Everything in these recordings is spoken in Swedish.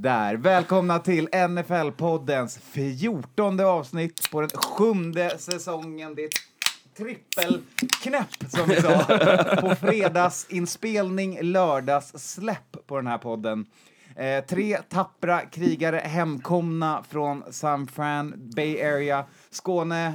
Där! Välkomna till NFL-poddens fjortonde avsnitt på den sjunde säsongen. Det är trippelknäpp som vi sa på fredagsinspelning, lördagssläpp på den här podden. Eh, tre tappra krigare hemkomna från San Fran Bay Area. Skåne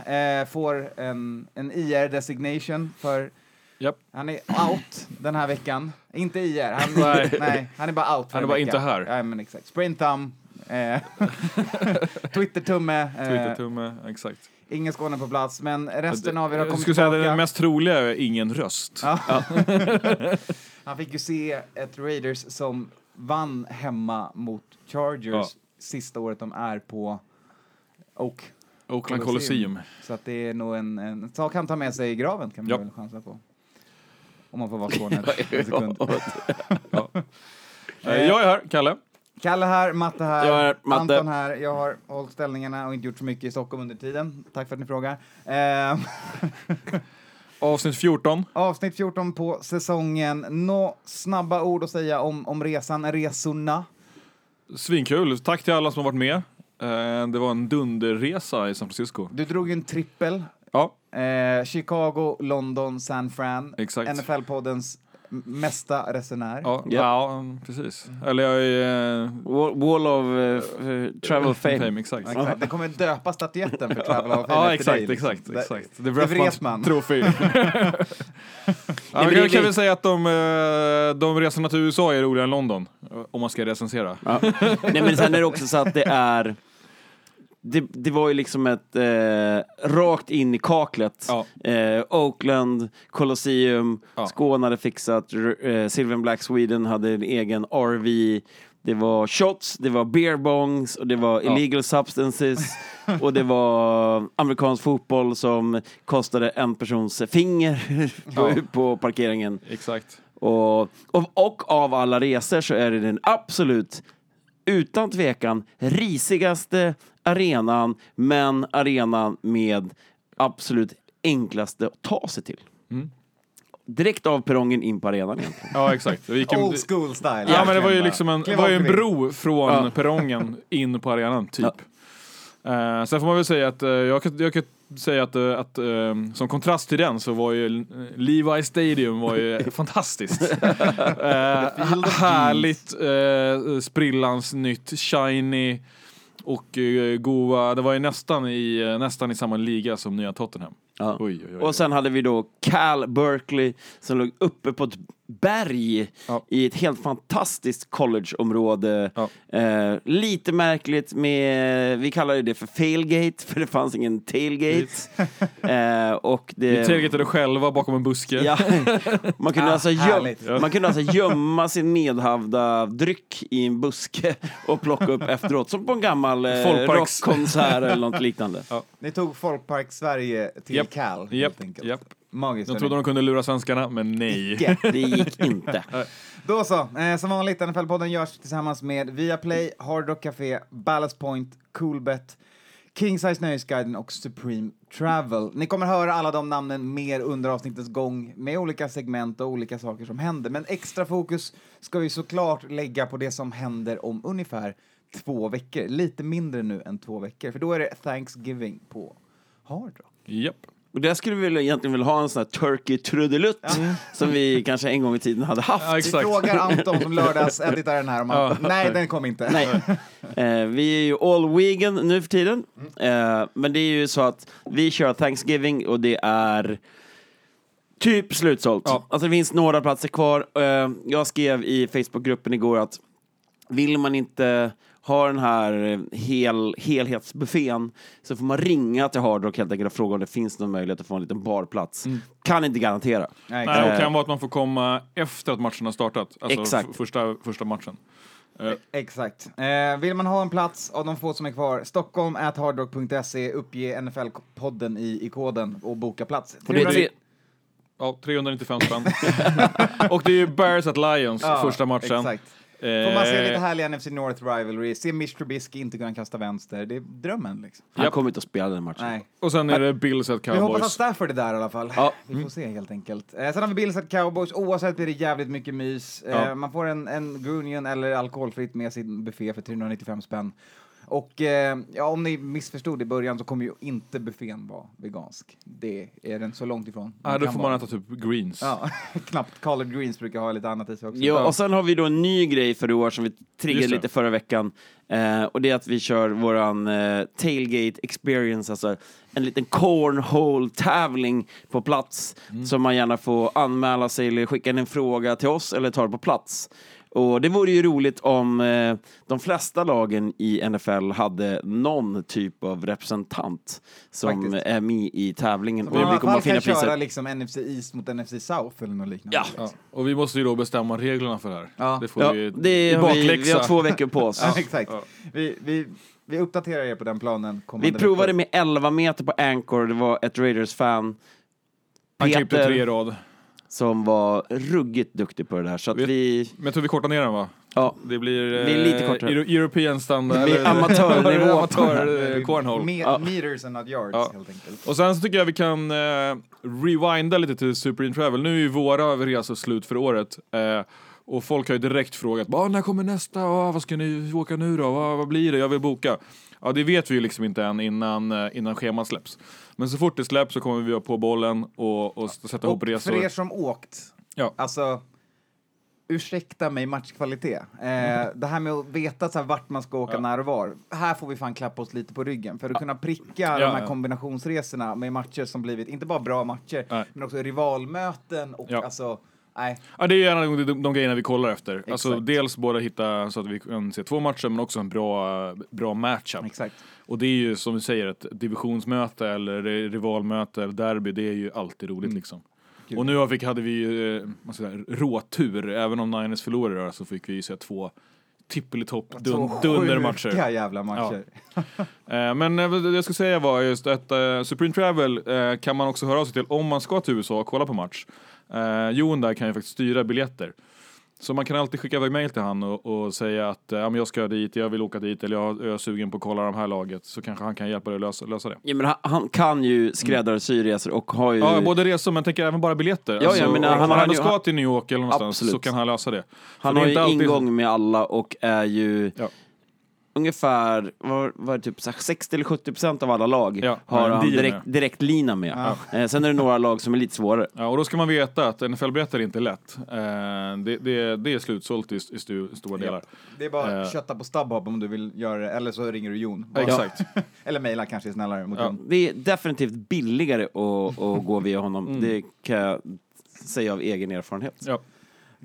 eh, får en, en IR-designation för Japp. han är out den här veckan. Inte IR, han, Nej. nej, han är bara out för Han är bara vecka. inte här. Ja, men exakt. Sprint thumb, eh, Twitter-tumme, eh, Twitter-tumme, exakt. ingen Skåne på plats, men resten av er har Jag kommit skulle säga att den mest troliga är ingen röst. Ja. Han fick ju se ett Raiders som vann hemma mot Chargers Ja. sista året de är på Oak. Oakland Colosseum. Så att det är nog en, en sak han tar med sig i graven kan man Ja. väl chansa på. Om man får vara Skåne en sekund. Eh, Jag är här, Kalle. Kalle här, Matte här, Jag är Matte. Anton här. Jag har hållit ställningarna och inte gjort så mycket i Stockholm under tiden. Tack för att ni frågar. Eh, Avsnitt 14. avsnitt 14 på säsongen. Nå snabba ord att säga om, om resan, resorna. Svinkul. Tack till alla som har varit med. Eh, Det var en dunderresa i San Francisco. Du drog ju en trippel. Ja, Eh, Chicago, London, San Fran. Exakt. NFL-poddens mesta resenär. ja, Ja. ja precis. Eller jag är... eh, Wall, wall of eh, travel fame. Fame, exakt. Exakt. Det kommer döpa statyetten för Travel of Fame Ja, dig, exakt, liksom. exakt, Det- exakt. The det Wrestman man. Trophy. ja, jag det kan väl säga att de, de resorna till USA är roligare än London, om man ska recensera. Ja. Nej men sen är det också så att det är det, det var ju liksom ett eh, rakt in i kaklet. Ja. Eh, Oakland, Colosseum, Ja. Skåne hade fixat, eh, Silver Black Sweden hade en egen RV. Det var shots, det var beer bongs och det var Ja. illegal substances och det var amerikansk fotboll som kostade en persons finger på, på parkeringen. Exakt. Och, och, och av alla resor så är det den absolut, utan tvekan, risigaste arenan, men arenan med absolut enklaste att ta sig till. Mm. Direkt av perrongen in på arenan egentligen. Ja, exakt. En, Old school style. Ja, men det var ju liksom en, var ju en bro från Ja. perrongen in på arenan, typ. Eh, sen får man väl säga att, eh, jag, kan, jag kan säga att, eh, att eh, som kontrast till den så var ju Levi Stadium var ju fantastiskt. Of härligt, eh, sprillans nytt, shiny och eh, goa. Det var ju nästan i, nästan i samma liga som nya Tottenham. Ja. Oj, oj, oj. Och sen hade vi då Cal Berkeley som låg uppe på ett berg Ja. i ett helt fantastiskt collegeområde. Ja. Eh, lite märkligt med, vi kallade det för failgate, för det fanns ingen tailgate. eh, och det, Vi tailgatade själva bakom en buske. Ja, man, kunde Ah, alltså göm, man kunde alltså gömma sin medhavda dryck i en buske och plocka upp efteråt, som på en gammal eh, Folkparks- rockkonsert eller något liknande. Ni tog Folkpark Sverige till Japp. Cal, helt enkelt. japp. Magiskt. De trodde de kunde lura svenskarna, men nej. Icke. Det gick inte. Då så, eh, som vanligt, NFL-podden görs tillsammans med Viaplay, Hard Rock Café, Ballast Point, Coolbet, King Size Nöjesguiden och Supreme Travel. Ni kommer höra alla de namnen mer under avsnittets gång med olika segment och olika saker som händer. Men extra fokus ska vi såklart lägga på det som händer om ungefär två veckor. Lite mindre nu än två veckor, för då är det Thanksgiving på Hard Rock. Japp. Och där skulle vi väl egentligen vilja ha en sån här turkey trudelutt som vi kanske en gång i tiden hade haft. Ja, Vi exakt. frågar Anton som lördags-editar den här om han... Nej, den kom inte. Nej. Eh, vi är ju all vegan nu för tiden. Eh, men det är ju så att vi kör Thanksgiving och det är Typ slutsålt. Ja. Alltså det finns några platser kvar. Eh, Jag skrev i Facebookgruppen igår att vill man inte ha den här eh, hel, helhetsbuffén så får man ringa till Hard Rock helt enkelt och fråga om det finns någon möjlighet att få en liten barplats. Kan inte garantera. Nej, Nej, och Eh. kan vara att man får komma efter att matchen har startat. Alltså Exakt. första, första matchen. Eh, Exakt. Eh, vill man ha en plats av de få som är kvar, Stockholm at hardrock.se, uppge NFL-podden i, i koden och boka plats. Och det är tre, Ja, 395 spänn. och det är ju Bears at Lions, Ja, första matchen. Exakt. Får man se Eh, lite härlig NFC North rivalry, se Mitch Trubisky inte kunna kasta vänster, det är drömmen liksom. han kommer inte att spela den matchen. Nej. Och sen är det Bills at Vi hoppas att Cowboys. Stafford är där i alla fall. Ja. Vi får se helt enkelt. Eh, sen har vi Bills at Cowboys, oavsett blir det jävligt mycket mys. Eh, Ja. Man får en, en Grunion eller alkoholfritt med sin buffé för 395 spänn. Och eh, ja, om ni missförstod i början så kommer ju inte buffén vara vegansk. Det är den så långt ifrån. Ja, då får man äta typ greens. Ja, knappt collard greens brukar ha lite annat i sig också. Ja, och sen har vi då en ny grej för i år som vi triggade lite förra veckan. Eh, och det är att vi kör våran eh, tailgate experience, alltså en liten cornhole-tävling på plats som man gärna får anmäla sig eller skicka in en fråga till oss eller ta det på plats. Och det vore ju roligt om eh, de flesta lagen i NFL hade någon typ av representant som Faktiskt. är med i tävlingen. Så Och alla kommer att finna kan köra priser. liksom NFC East mot NFC South eller något liknande. Ja. Ja. Och vi måste ju då bestämma reglerna för det här. Ja. Det får Ja, vi det har vi, vi har två veckor på oss. Ja, exakt. Ja. Vi, vi, vi uppdaterar er på den planen. Vi provade veckor. med 11 meter på Anchor, det var ett Raiders-fan Han klippte tre rad. Som var ruggigt duktig på det där. Så att Vet- vi, Men jag tror vi kortar ner den va? ja, Det blir, Vi är lite eh, kortare. Euro- European standard. Vi är eller- amatörnivå Amatör eh, cornhole. Me- Ja. Meters and not yards, Ja. helt enkelt. Och sen så tycker jag vi kan eh, rewinda lite till Super In Travel. Nu är ju våra resor slut för året. Eh, och folk har ju direkt frågat "Ah, när kommer nästa? Ah, vad ska ni åka nu då? Vad, vad blir det? Jag vill boka. Ja, det vet vi ju liksom inte än innan, eh, innan schemat släpps. Men så fort det släpps så kommer vi vara på bollen och, och sätta ihop resor. för er som åkt, Ja. alltså ursäkta mig matchkvalitet. Eh, det här med att veta så här, vart man ska åka Ja. när och var. Här får vi fan klappa oss lite på ryggen för att kunna pricka Ja, de här ja. kombinationsresorna med matcher som blivit, inte bara bra matcher, Nej. men också rivalmöten och Ja. alltså, nej. Ja, det är gärna de, de, de grejerna vi kollar efter. Alltså, Exakt. dels både hitta så att vi kan se två matcher men också en bra, bra matchup. Exakt. Och det är ju som du säger ett divisionsmöte eller rivalmöte eller derby, det är ju alltid roligt Mm. liksom. Och nu fick, hade vi ju eh, säga, råtur, även om Niners förlorade så fick vi ju se två tippelitopp dun, dundermatcher. jävla matcher. Eh, men eh, det jag skulle säga var just att Supreme Travel kan man också höra av sig till om man ska till USA och kolla på match. Uh, Jon där kan ju faktiskt styra biljetter. Så man kan alltid skicka iväg mail till han och, och säga att eh, ja, men jag ska dit, jag vill åka dit eller jag, jag är sugen på att kolla de här laget. Så kanske han kan hjälpa dig att lösa, lösa det. ja, men han, han kan ju skräddarsy resor och har ju... Ja, både resor men tänker även bara biljetter. Ja, ja, men om han han, ju- ska till New York eller någonstans Absolut. så kan han lösa det. han det är har ju alltid- ingång med alla och är ju Ja. Ungefär, var det, typ så här 60 eller 70 procent av alla lag Ja, har en han direkt, med. direkt lina med. Eh, sen är det några lag som är lite svårare. Ja, och då ska man veta att NFL-biljetter är inte lätt. Eh, det, det, det är slutsålt i, i stu, stora delar. Det är bara Eh. att kötta på StubHub om du vill göra det, eller så ringer du Jon. Ja. Exakt. eller mejla kanske snällare mot Ja. Jon. Det är definitivt billigare att, att gå via honom. Mm. Det kan jag säga av egen erfarenhet. Ja.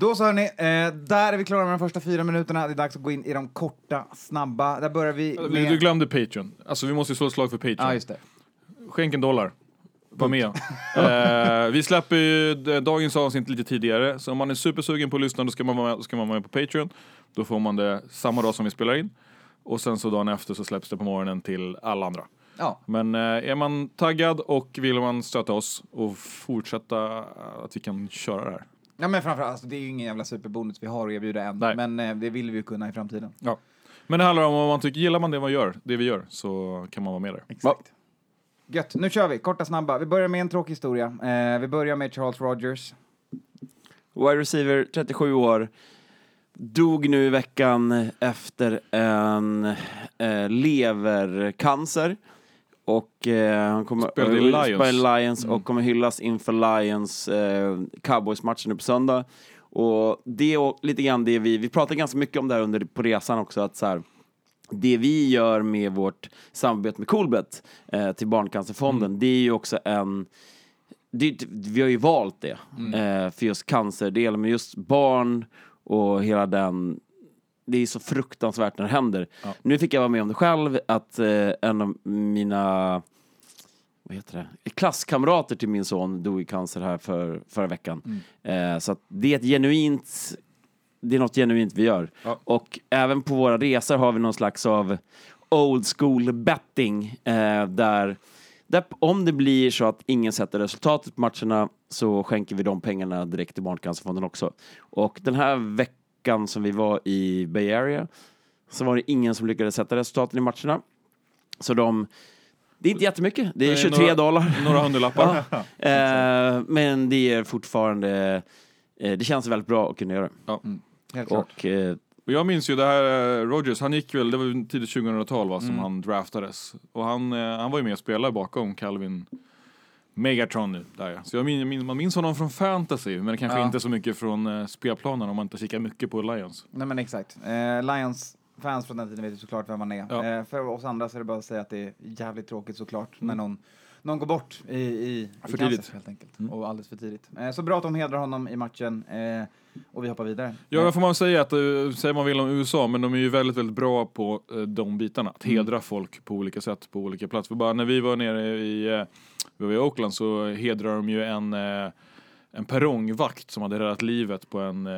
Då så hörni, eh, där är vi klara med de första fyra minuterna. Det är dags att gå in i de korta, snabba. Där börjar vi Du, med... du glömde Patreon. Alltså vi måste ju slå ett slag för Patreon. Ja, just det. Skänk en dollar. Var med. eh, vi släpper ju dagens avsnitt lite tidigare, så om man är supersugen på att lyssna då ska man vara med, ska man vara med på Patreon. Då får man det samma dag som vi spelar in. Och sen så dagen efter så släpps det på morgonen till alla andra. Ja, Men eh, är man taggad och vill man stötta oss och fortsätta att vi kan köra det här. Ja men framförallt, alltså, det är ju ingen jävla superbonus vi har att erbjuda än. Nej. Men eh, det vill vi ju kunna i framtiden. Ja. Men det handlar om om man tycker, gillar man det man gör, det vi gör, så kan man vara med där. Exakt. Gött, nu kör vi. Korta, snabba. Vi börjar med en tråkig historia. Eh, vi börjar med Charles Rogers. Wide receiver, 37 år. Dog nu i veckan efter en eh, levercancer. Och eh, han kommer Spelade i eh, Lions. spelade i Lions och kommer hyllas inför Lions eh, Cowboys-matchen nu på söndag. Och det är lite grann det vi, vi pratar ganska mycket om det här under, på resan också, att så här, det vi gör med vårt samarbete med Coolbet eh, till Barncancerfonden, det är ju också en det, vi har ju valt det eh, för just cancerdelen, men just barn och hela den det är så fruktansvärt när det händer. Nu fick jag vara med om det själv, att eh, en av mina vad heter det? klasskamrater till min son dog i cancer här för, förra veckan. Eh, så det är ett genuint det är något genuint vi gör. Ja. Och även på våra resor har vi någon slags av old school betting eh, där, där om det blir så att ingen sätter resultatet på matcherna så skänker vi de pengarna direkt till Barncancerfonden också. Och den här veckan som vi var i Bay Area så var det ingen som lyckades sätta resultaten i matcherna. Så de det är inte jättemycket, det är Nej, 23 några- dollar. Några hundralappar. Eh, men det är fortfarande, eh, det känns väldigt bra att kunna göra det. Ja. Helt klart. Och eh, Och jag minns ju det här, eh, Rogers, han gick väl, det var tidigt 2000-tal va, som Mm. han draftades. Och han, eh, han var ju med och spelade bakom Calvin Megatron nu, där ja. Så jag min, man minns honom från fantasy, men kanske Ja. inte så mycket från eh, spelplanen om man inte kikar mycket på Lions. Nej men exakt. Eh, Lions fans från den tiden vet ju såklart vem man är. Ja. Eh, för oss andra så är det bara att säga att det är jävligt tråkigt såklart när någon, någon går bort i, i, i För cancer, tidigt. helt enkelt. Och alldeles för tidigt. Eh, så bra att de hedrar honom i matchen och och vi hoppar vidare. Ja, det får man säga att, uh, säger man vill om USA, men de är ju väldigt, väldigt bra på eh, de bitarna. Att hedra folk på olika sätt, på olika platser. För bara när vi var nere i, vi var i Oakland så hedrar de ju en, eh, en perrongvakt som hade räddat livet på en, eh,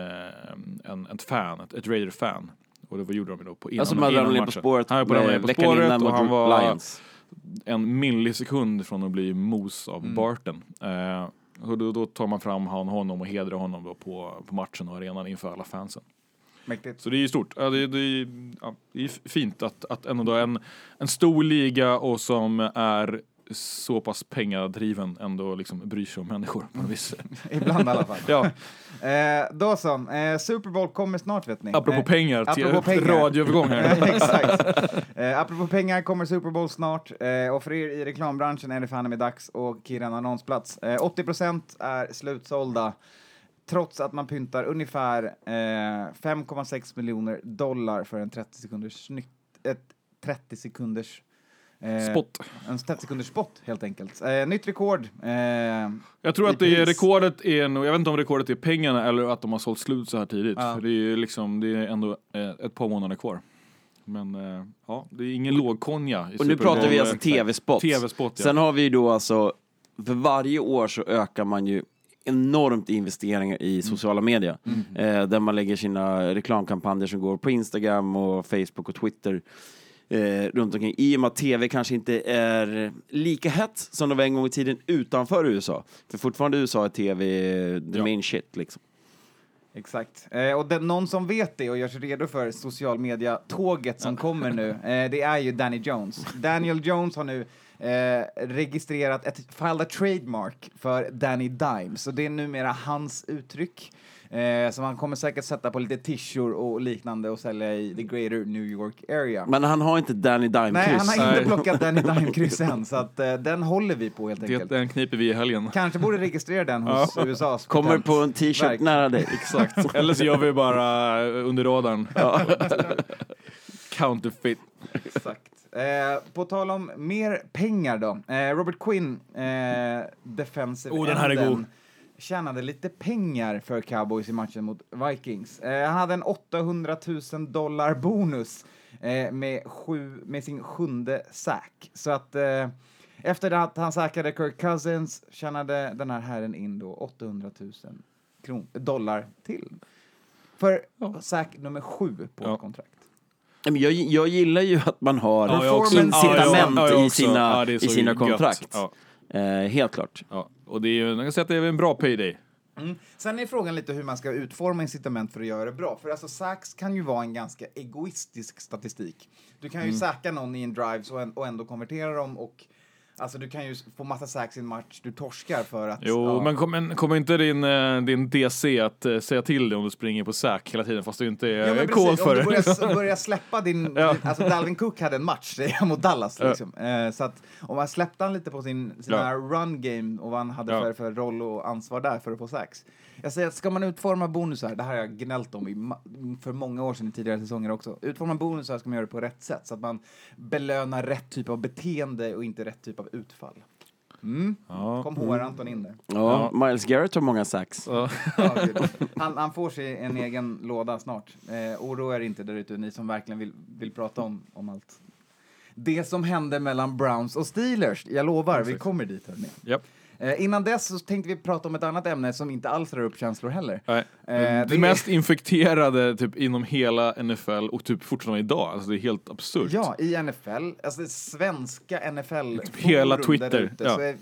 en, ett fan, ett, ett Raider-fan. Och det var- gjorde de ju då på innan, alltså innan ner på matchen. spåret Han var på, ramlade på spåret innan och han var Lions. en millisekund från att bli mos av Mm. Barton. Eh, och då, då tar man fram han, honom och hedrar honom då på, på matchen och arenan inför alla fansen. Mäktigt. Så det är ju stort. Ja, det, det, ja, det är fint att, att ändå då en, en stor liga och som är så pass pengadriven ändå liksom bryr sig om människor på något vis. Ibland i alla fall. Ja, Eh, då så, eh, Super Bowl kommer snart vet ni. apropå Eh, pengar, till apropå pengar. radioövergång här. Exakt. Eh, apropå pengar kommer Super Bowl snart eh, och för er i reklambranschen är det fan med dags och kirra en annonsplats. Eh, 80% är slutsålda trots att man pyntar ungefär eh, 5,6 miljoner dollar för en 30 sekunders snytt, ett 30 sekunders eh, Spot. En 30 sekunders spot helt enkelt. Eh, nytt rekord. Eh, Jag tror att det är rekordet är nog, jag vet inte om rekordet är pengarna eller att de har sålt slut så här tidigt. Ja. För det är ju liksom, det är ändå eh, ett par månader kvar. Men eh, ja, det är ingen lågkonja Och nu pratar vi alltså tv-spot. TV-spot, ja. Sen har vi ju då alltså, för varje år så ökar man ju enormt investeringar Mm. i sociala medier. Eh, där man lägger sina reklamkampanjer som går på Instagram och Facebook och Twitter. Eh, runt omkring. I och med att tv kanske inte är lika hett som det var en gång i tiden utanför USA. För fortfarande i USA är tv the Ja. main shit liksom. Exakt. Eh, och den, någon som vet det och gör sig redo för social media-tåget som kommer nu, eh, det är ju Danny Jones. Daniel Jones har nu eh, registrerat ett a trademark för Danny Dimes, och det är numera hans uttryck. Eh, som han kommer säkert sätta på lite tishor och liknande och sälja i the greater New York area. Men han har inte Danny Nej, han Dime-kryss. har inte plockat Danny Dime-kryss än, så att, eh, den håller vi på helt Det, enkelt. den kniper vi i helgen. Kanske borde registrera den hos USAs Kommer på en t-shirt nära dig. Exakt. Eller så gör vi bara eh, under radarn. Counterfeit. Exakt. Eh, på tal om mer pengar då. Eh, Robert Quinn, eh, defensive Oh, den här är god. Tjänade lite pengar för Cowboys i matchen mot Vikings. Eh, han hade en 800 000 dollar bonus eh, med, sju, med sin sjunde sack. Så att eh, efter att han säkrade Kirk Cousins tjänade den här herren in då 800 000 kron, dollar till. För sack nummer sju på Ja. ett kontrakt. Jag, jag gillar ju att man har Ja, incitament Ja, i sina, i sina kontrakt. Ja, Eh, helt klart. ja. Och det är ju, jag kan säga att det är en bra payday. Mm. Sen är frågan lite hur man ska utforma incitament för att göra det bra. För alltså sacks kan ju vara en ganska egoistisk statistik. Du kan ju Mm. någon i en drive och, en, och ändå konvertera dem och Alltså du kan ju få massa sacks i en match du torskar för att... Jo, ja. men kommer kommer inte din, eh, din DC att eh, säga till dig om du springer på sack hela tiden fast du inte Ja, är kod precis, för om du det? börjar, börjar släppa din... Ja. Alltså Dalvin Cook hade en match mot Dallas. Ja. Liksom. Eh, så att om man släppte han lite på sin sina Ja. run game och vad han hade Ja. för, för roll och ansvar där för att få sacks. Jag säger att ska man utforma bonusar, det här har jag gnällt om i, för många år sedan i tidigare säsonger också. Utforma bonusar ska man göra det på rätt sätt så att man belönar rätt typ av beteende och inte rätt typ av utfall. Ja. Kom HR-Anton in där. Ja, Miles Garrett har många sax. Ja. Ja, han, han får sig en egen låda snart. Eh, oroa er inte där ute, ni som verkligen vill, vill prata om, om allt. Det som hände mellan Browns och Steelers. Jag lovar, vi kommer dit. Hörni. Japp. Eh, innan dess så tänkte vi prata om ett annat ämne som inte alls rör upp känslor heller. Nej. Eh, det, det- mest infekterade typ inom hela NFL och typ fortfarande idag. Alltså det är helt absurt. Ja, i NFL, alltså det svenska NFL Typ hela Twitter, ute, ja. så är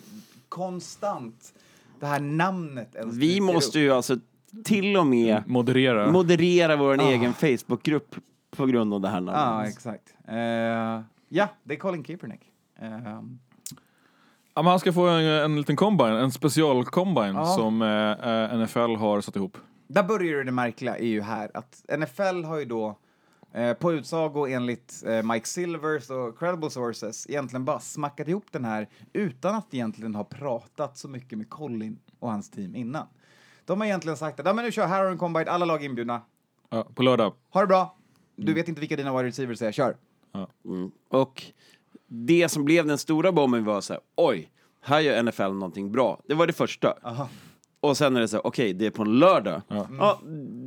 konstant det här namnet ens Vi måste ju alltså till och med Moderera. moderera vår Ah. egen Facebookgrupp på grund av det här namnet. Ja, exakt. Eh, ja, det är Colin Kaepernick. Eh, ja, men han ska få en, en liten combine, en special-combine Ja. som eh, eh, NFL har satt ihop. Där börjar ju det märkliga är ju här att NFL har ju då eh, på utsago enligt eh, Mike Silvers och credible sources egentligen bara smackat ihop den här utan att egentligen ha pratat så mycket med Colin och hans team innan. De har egentligen sagt att ja, men nu kör här har du en combine, alla lag inbjudna. Ja, på lördag. Ha det bra! Du vet inte vilka dina wide receivers är, kör! Mm. Och det som blev den stora bomben var så här, oj, här gör NFL någonting bra. Det var det första. Aha. Och sen är det så här, okej, det är på en lördag. Ja.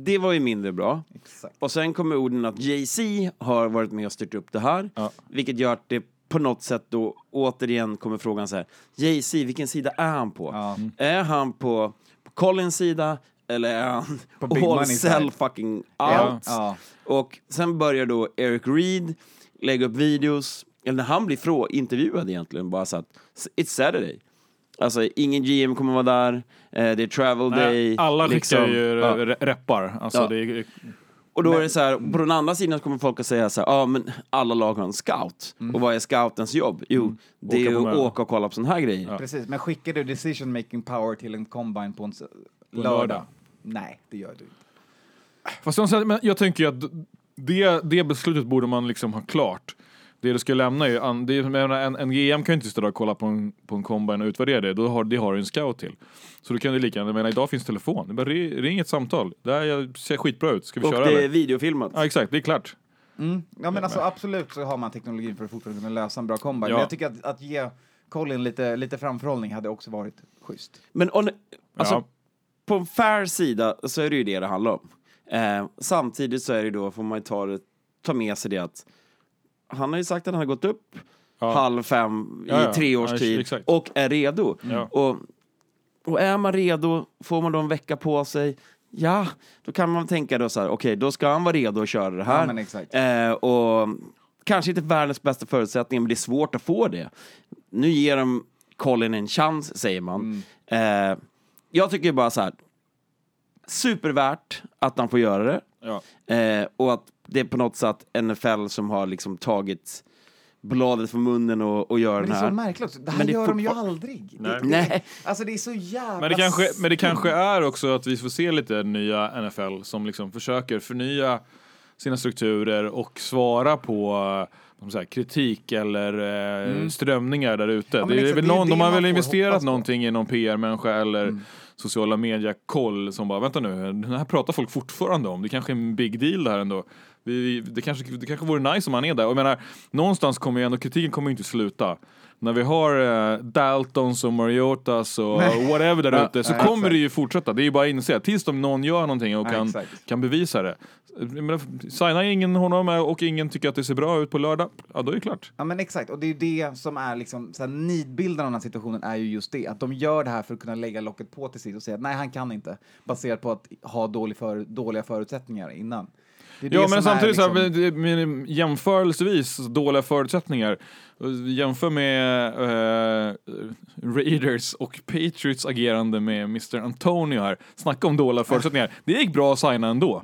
det var ju mindre bra. Exakt. Och sen kommer orden att Jay-Z har varit med och styrt upp det här. Ja. Vilket gör att det på något sätt då återigen kommer frågan så här, Jay-Z, vilken sida är han på? Ja. Är han på, på Collins sida eller är han På all Money sell fucking out? Ja. Ja. Och sen börjar då Eric Reed lägga upp videos, eller när han blir frå intervjuad egentligen, bara så att it's Saturday. Alltså ingen GM kommer vara där, eh, det är travel day. Nej, alla skickar liksom. ju Ja. re- reppar. Alltså Ja. det är, Och då är det så här, på den andra sidan kommer folk att säga så här, ja men alla lag har en scout. Och vad är scoutens jobb? Jo, det Åka är att möten. åka och kolla på såna här grejer. Precis, men skickar du decision making power till en combine på en lördag? lördag. Nej, det gör du inte. Fast jag, men jag tänker ju att det, det beslutet borde man liksom ha klart. Det du ska lämna är ju, an- det menar, en, en GM kan ju inte stå där och kolla på en, på en combine och utvärdera det, då har, det har du en scout till. Så då kan du lika gärna, menar idag finns telefon, det är bara ring, ring ett samtal. Det här ser skitbra ut, ska vi Och köra det är eller? videofilmat. Ja exakt, det är klart. Ja men alltså absolut så har man teknologin för att fortfarande kunna lösa en bra combine. Ja. Men jag tycker att, att ge Colin lite, lite framförhållning hade också varit schysst. Men on, alltså, Ja. på en fair sida så är det ju det det handlar om. Eh, samtidigt så är det då, får man ju ta, ta med sig det att han har ju sagt att han har gått upp Ja. halv fem i Ja, ja. tre års Ja, tid och är redo. Ja. Och, och är man redo, får man då en vecka på sig, ja, då kan man tänka då så här, okej, då ska han vara redo att köra det här. Ja, men exakt. Eh, och kanske inte världens bästa förutsättningar, men det är svårt att få det. Nu ger de Colin en chans, säger man. Mm. Eh, jag tycker bara så här, supervärt att han får göra det. Ja. Eh, och att det är på något sätt NFL som har liksom tagit bladet från munnen och, och gör Men det den är så här. märkligt. Det här Men det gör de ju aldrig. Nej. Det, det. Alltså det är så jävla... Men det, kanske, men det kanske är också att vi får se lite nya NFL som liksom försöker förnya sina strukturer och svara på säga, kritik eller eh, strömningar där ute. Mm. det det någon, det de har man väl investerat någonting i någon PR-människa eller Mm. sociala media-koll som bara, vänta nu, det här pratar folk fortfarande om, det kanske är en big deal det här ändå. Vi, det, kanske, det kanske vore nice om han är där. Och jag menar, någonstans kommer ju ändå, kritiken kommer ju inte sluta. När vi har eh, Daltons och Mariotas och whatever där ute så nej, kommer exakt. det ju fortsätta. Det är ju bara att inse, tills de någon gör någonting och Ja, kan, exakt. kan bevisa det. Signar ingen honom och ingen tycker att det ser bra ut på lördag, ja då är det klart. Ja men exakt, och det är ju det som är liksom, så här, nidbilden av den här situationen är ju just det, att de gör det här för att kunna lägga locket på till sist och säga att nej han kan inte, baserat på att ha dålig för, dåliga förutsättningar innan. Det det Ja men samtidigt är, så här, liksom, med, med jämförelsevis dåliga förutsättningar. Jämför med eh, Raiders och Patriots agerande med Mr Antonio här. Snacka om dåliga förutsättningar. Det gick bra att signa ändå.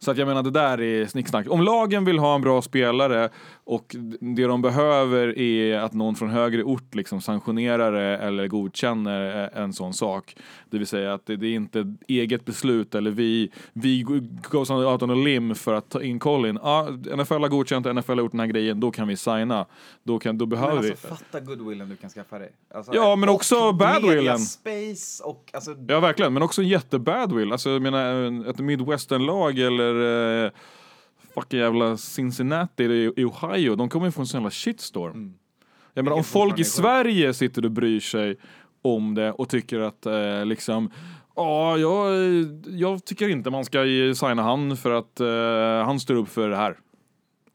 Så att jag menar det där är snicksnack. Om lagen vill ha en bra spelare och det de behöver är att någon från högre ort liksom sanktionerar det eller godkänner eh, en sån sak. Det vill säga att det, det är inte eget beslut eller vi, vi goes out on a limb för att ta in Colin. Ja, NFL har godkänt, NFL har gjort den här grejen, då kan vi signa. Då, kan, då men behöver vi. alltså fatta goodwillen du kan skaffa dig. Alltså, Ja, men också badwillen. Space och alltså, Ja verkligen, men också jättebadwill. Alltså jag menar ett midwestern-lag eller eh, fucking jävla Cincinnati i, Ohio, de kommer ju få en sån jävla shitstorm. Mm. Jag menar, om folk i. Sverige sitter och bryr sig om det och tycker att eh, liksom Ja, jag, jag tycker inte man ska signa han för att eh, han står upp för det här.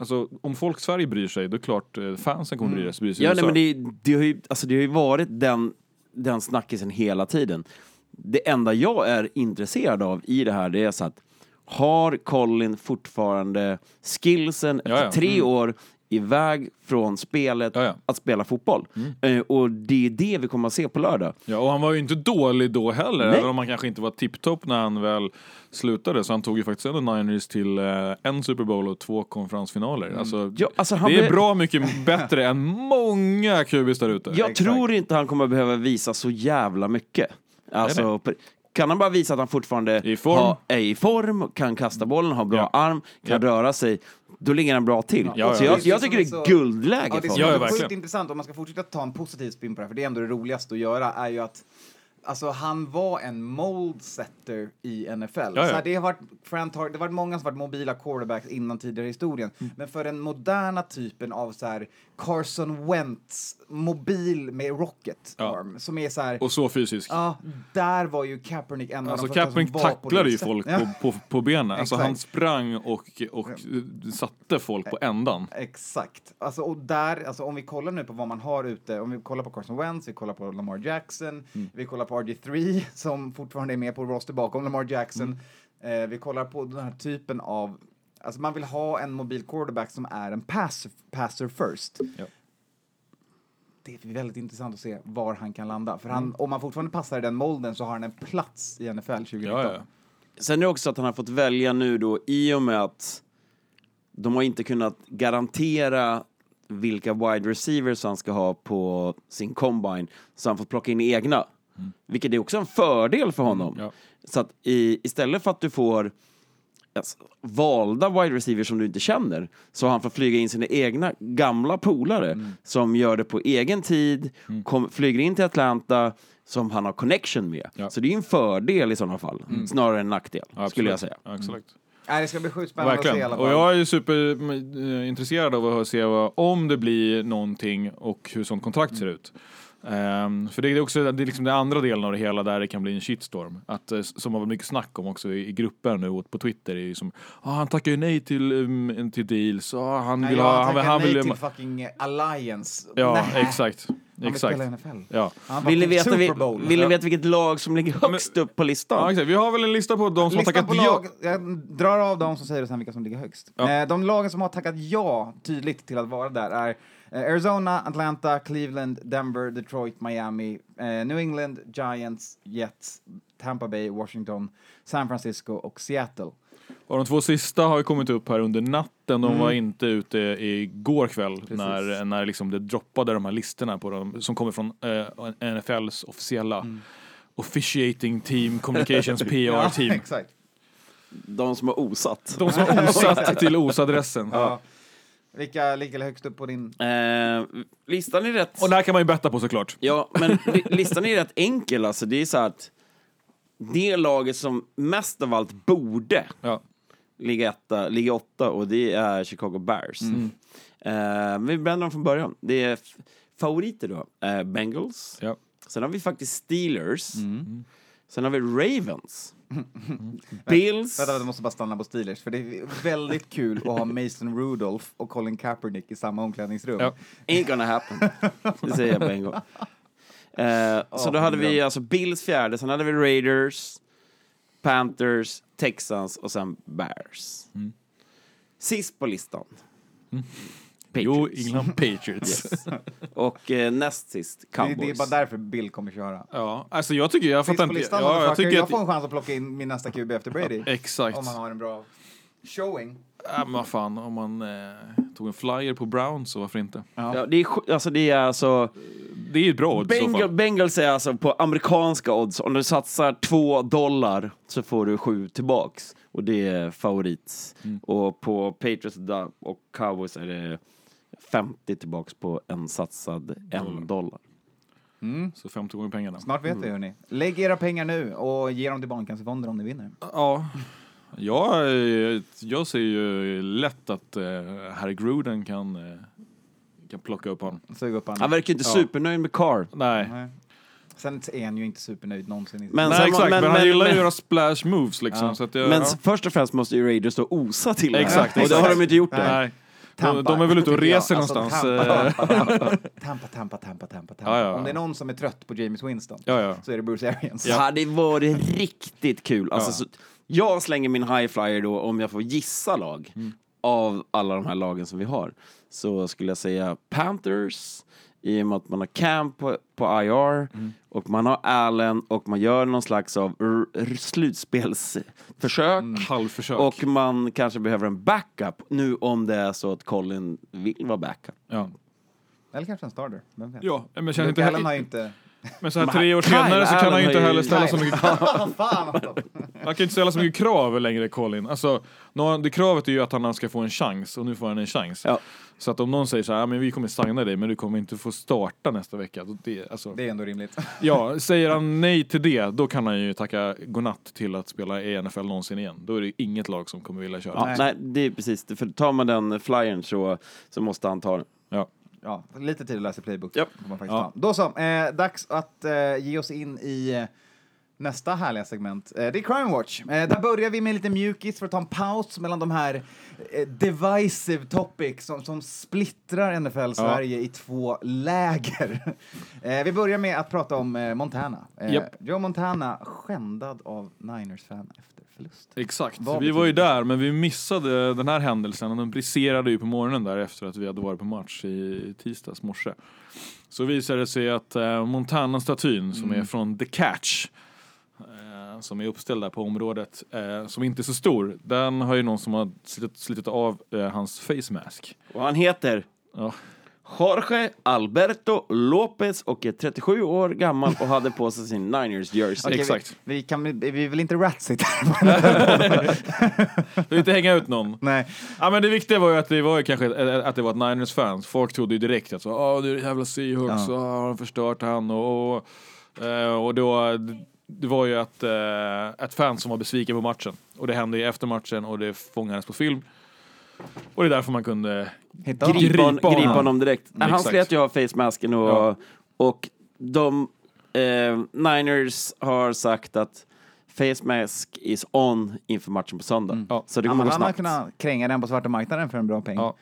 Alltså om folk i Sverige bryr sig, då är det klart eh, fansen kommer bry sig. Bry sig i Ja, nej, men det, det, har ju, alltså, det har ju varit den, den snackisen hela tiden. Det enda jag är intresserad av i det här, det är så att har Colin fortfarande skillsen Ja, ja. efter tre år iväg från spelet Ja, ja. att spela fotboll? Eh, och det är det vi kommer att se på lördag. Ja, och han var ju inte dålig då heller, Nej. även om han kanske inte var tipptopp när han väl slutade. Så han tog ju faktiskt ändå Niners till eh, en Super Bowl och två konferensfinaler. Alltså, Ja, alltså, det är bra mycket bättre än många QBs där ute. Jag Exakt. tror inte han kommer behöva visa så jävla mycket. Alltså, kan han bara visa att han fortfarande I form. har- är i form, kan kasta bollen, har bra Ja. arm, kan Ja. röra sig, då ligger han bra till. Ja, så ja, jag, jag tycker det är är så- guldläge Ja, det för som Ja, är sjukt intressant, om man ska fortsätta ta en positiv spin på det här, för det är ändå det roligaste att göra, är ju att Alltså han var en mold setter i NFL. Ja, ja. Så här, det, har varit, Frant har, det har varit många som varit mobila quarterbacks innan tidigare i historien. Mm. Men för den moderna typen av så här, Carson Wentz, mobil med rocket Ja. arm, som är så här, Och så fysisk. Ja, där var ju Kaepernick en Alltså av de första Kaepernick som var på tacklade ju folk Ja. på, på, på benen. Alltså han sprang och, och satte folk på ändan. Exakt. Alltså, och där, alltså, om vi kollar nu på vad man har ute, om vi kollar på Carson Wentz, vi kollar på Lamar Jackson, Mm. vi kollar på RG3 som fortfarande är med på roster bakom Lamar Jackson. Mm. Eh, vi kollar på den här typen av, alltså man vill ha en mobil quarterback som är en pass, passer first. Ja. Det är väldigt intressant att se var han kan landa. För han, Mm. om han fortfarande passar i den molden så har han en plats i NFL 2019. Ja, ja. Sen är det också att han har fått välja nu då i och med att de har inte kunnat garantera vilka wide receivers han ska ha på sin combine, så han fått plocka in egna. Vilket är också en fördel för honom. ja. Så att i, istället för att du får alltså, valda wide receivers som du inte känner, så han fått flyga in sina egna gamla polare som gör det på egen tid, kom, flyger in till Atlanta, som han har connection med. Ja. Så det är en fördel i sådana fall, snarare än en nackdel, Absolut. skulle jag säga. Absolut. Nej, det ska bli sjukt spännande att se i Verkligen. alla fall. Och jag är ju superintresserad av att se vad, om det blir någonting och hur sånt kontrakt ser ut. Ehm, för det är också det, är liksom den andra delen av det hela där det kan bli en shitstorm. Att, eh, som har varit mycket snack om också i, i grupper nu och på Twitter är ju som ah, han tackar ju nej till, um, till deals, ah, han Nej, vill ha, han, vill- tackar han nej vill till fucking Alliance. Ja, Nej. exakt. Han vill Exakt. spela i NFL. Ja. Han Vill ni veta, vi, vill ni Ja. veta vilket lag som ligger högst upp på ja, listan? exakt. Vi har väl en lista på de som har Listan tackat på ja. lag, jag drar av dem som säger det sen vilka som ligger högst. Ja. Eh, de lagen som har tackat ja tydligt till att vara där är Arizona, Atlanta, Cleveland, Denver, Detroit, Miami, eh, New England, Giants, Jets, Tampa Bay, Washington, San Francisco och Seattle. Och de två sista har ju kommit upp här under natten. De var inte ute igår kväll när, när liksom det droppade de här listorna på dem, som kommer från eh, NFLs officiella officiating team, communications PR team. exakt. De som har osatt. De som har osatt till OS-adressen. Ja. Vilka ligger högst upp på din... Eh, listan är rätt... Och där kan man ju betta på såklart. Ja, men li- listan är rätt enkel alltså. Det är så att det laget som mest av allt borde Ja. ligga etta, ligga åtta och det är Chicago Bears. Eh, vi bränner dem från början. Det är favoriter då. Eh, Bengals. Ja. Sen har vi faktiskt Steelers. Sen har vi Ravens. Bills. Vänta, jag måste bara stanna på Steelers, för det är väldigt kul att ha Mason Rudolph och Colin Kaepernick i samma omklädningsrum. Ja. Ain't gonna happen. Det säger jag på en gång. Eh, så då hade vi alltså Bills fjärde, sen hade vi Raiders, Panthers, Texans och sen Bears. Sist på listan. Jo. England Patriots. Yes. Och eh, näst sist, Det, Cowboys. det är bara därför Bill kommer köra. Ja, alltså jag tycker, jag Finns fattar på inte. listan, Ja, jag motherfucker. tycker jag att... får en chans att plocka in min nästa QB efter Brady. Exakt. Om man har en bra showing. Ja, men vad fan, om man eh, tog en flyer på Brown så varför inte? Ja, det, är, sj- alltså, det är alltså... Det är ju ett bra odds i så Bengal, fall. Bengals är alltså på amerikanska odds. Om du satsar två dollar så får du sju tillbaks. Och det är favorit. Mm. Och på Patriots da- och Cowboys är det 50 tillbaks på en satsad en dollar. Så 50 gånger pengarna. Snart vet vi hörni. Lägg era pengar nu och ge dem till Barncancerfonden om ni vinner. Ja. Jag, eh, jag ser ju lätt att eh, Harry Gruden kan, eh, kan plocka upp honom. Suga upp Han honom. verkar ju inte Ja. supernöjd med Carr. Nej. Nej. Sen är han ju inte supernöjd någonsin. Men- Nej exakt, men, men- han gillar ju att göra splash moves liksom. Ja. Så att jag, Men ja. först och främst måste ju Raiders då osa till det. Exakt, Och det har de inte gjort än. Nej. De, Tampa, de är väl ute och jag. reser Alltså, någonstans. Tampa, Tampa, Tampa, Tampa, Tampa, Tampa. Ja, ja, ja. Om det är någon som är trött på James Winston Ja, ja. så är det Bruce Arians. Det hade varit riktigt kul. Alltså, Ja. så, jag slänger min high flyer då, om jag får gissa lag, Mm. av alla de här lagen som vi har, så skulle jag säga Panthers, i och med att man har Camp på, på IR, Mm. och man har Allen, och man gör någon slags av slutspelsförsök. Mm. Halvförsök. Och man kanske behöver en backup nu om det är så att Colin vill vara backup. ja. Eller kanske en starter. Vem vet? ja, men Luke inte Allen har inte... Men så här tre år Kyle senare så kan han ju inte ju- heller ställa så mycket alltså. Han kan ju inte ställa så mycket krav längre, Colin. Alltså, nå- det kravet är ju att han ska få en chans, och nu får han en chans. Ja. Så att om någon säger så här, "Ja, men vi kommer signa dig, men du kommer inte få starta nästa vecka. Då Det, alltså, Det är ändå rimligt. ja, säger han nej till det, då kan han ju tacka godnatt till att spela i NFL någonsin igen. Då är det inget lag som kommer vilja köra. Ja, Nej. nej. det är precis det. För tar man den flyern så, så måste han ta den. Ja. Ja, lite tid att läsa playbook. Får man faktiskt Ja. Då så, eh, dags att eh, ge oss in i eh, nästa härliga segment. Eh, det är Crime Watch. Eh, där börjar vi med lite mjukis för att ta en paus mellan de här eh, divisive topics som, som splittrar NFL Sverige i två läger. eh, vi börjar med att prata om eh, Montana. Japp. Joe Montana skändad av Niners-fan efter förlust. Exakt. Vad vi var ju där, men vi missade den här händelsen och den briserade ju på morgonen där efter att vi hade varit på match i tisdags morse. Så visade det sig att eh, Montana-statyn som är från The Catch, eh, som är uppställd där på området, eh, som inte är så stor, den har ju någon som har slitit, slitit av eh, hans face mask. Och han heter Ja. Jorge Alberto Lopez och är 37 år gammal och hade på sig sin Niners jersey. Okej, Exakt. Vi, vi, kan, vi vill inte ratsit här. Vill inte hänga ut någon. Nej. Ja men det viktiga var ju att det var ju kanske ett- att det var ett Niners-fans. Folk trodde ju direkt att så, Åh, det är jävla Seahawks, Ja. ja. har de förstört han och, och, eh, och då, det var ju ett, eh, ett fan som var besviken på matchen. Och det hände ju efter matchen och det fångades på film. Och det är därför man kunde Hitta honom. Gripa, hon, Gripa honom. gripa honom direkt. Mm, han slet ju av facemasken och, Ja. och de eh, Niners har sagt att face mask is on inför matchen på söndag. Ja. Så det Ja, kommer men gå han har snabbt. kunnat kränga den på svarta marknaden för en bra peng. Ja.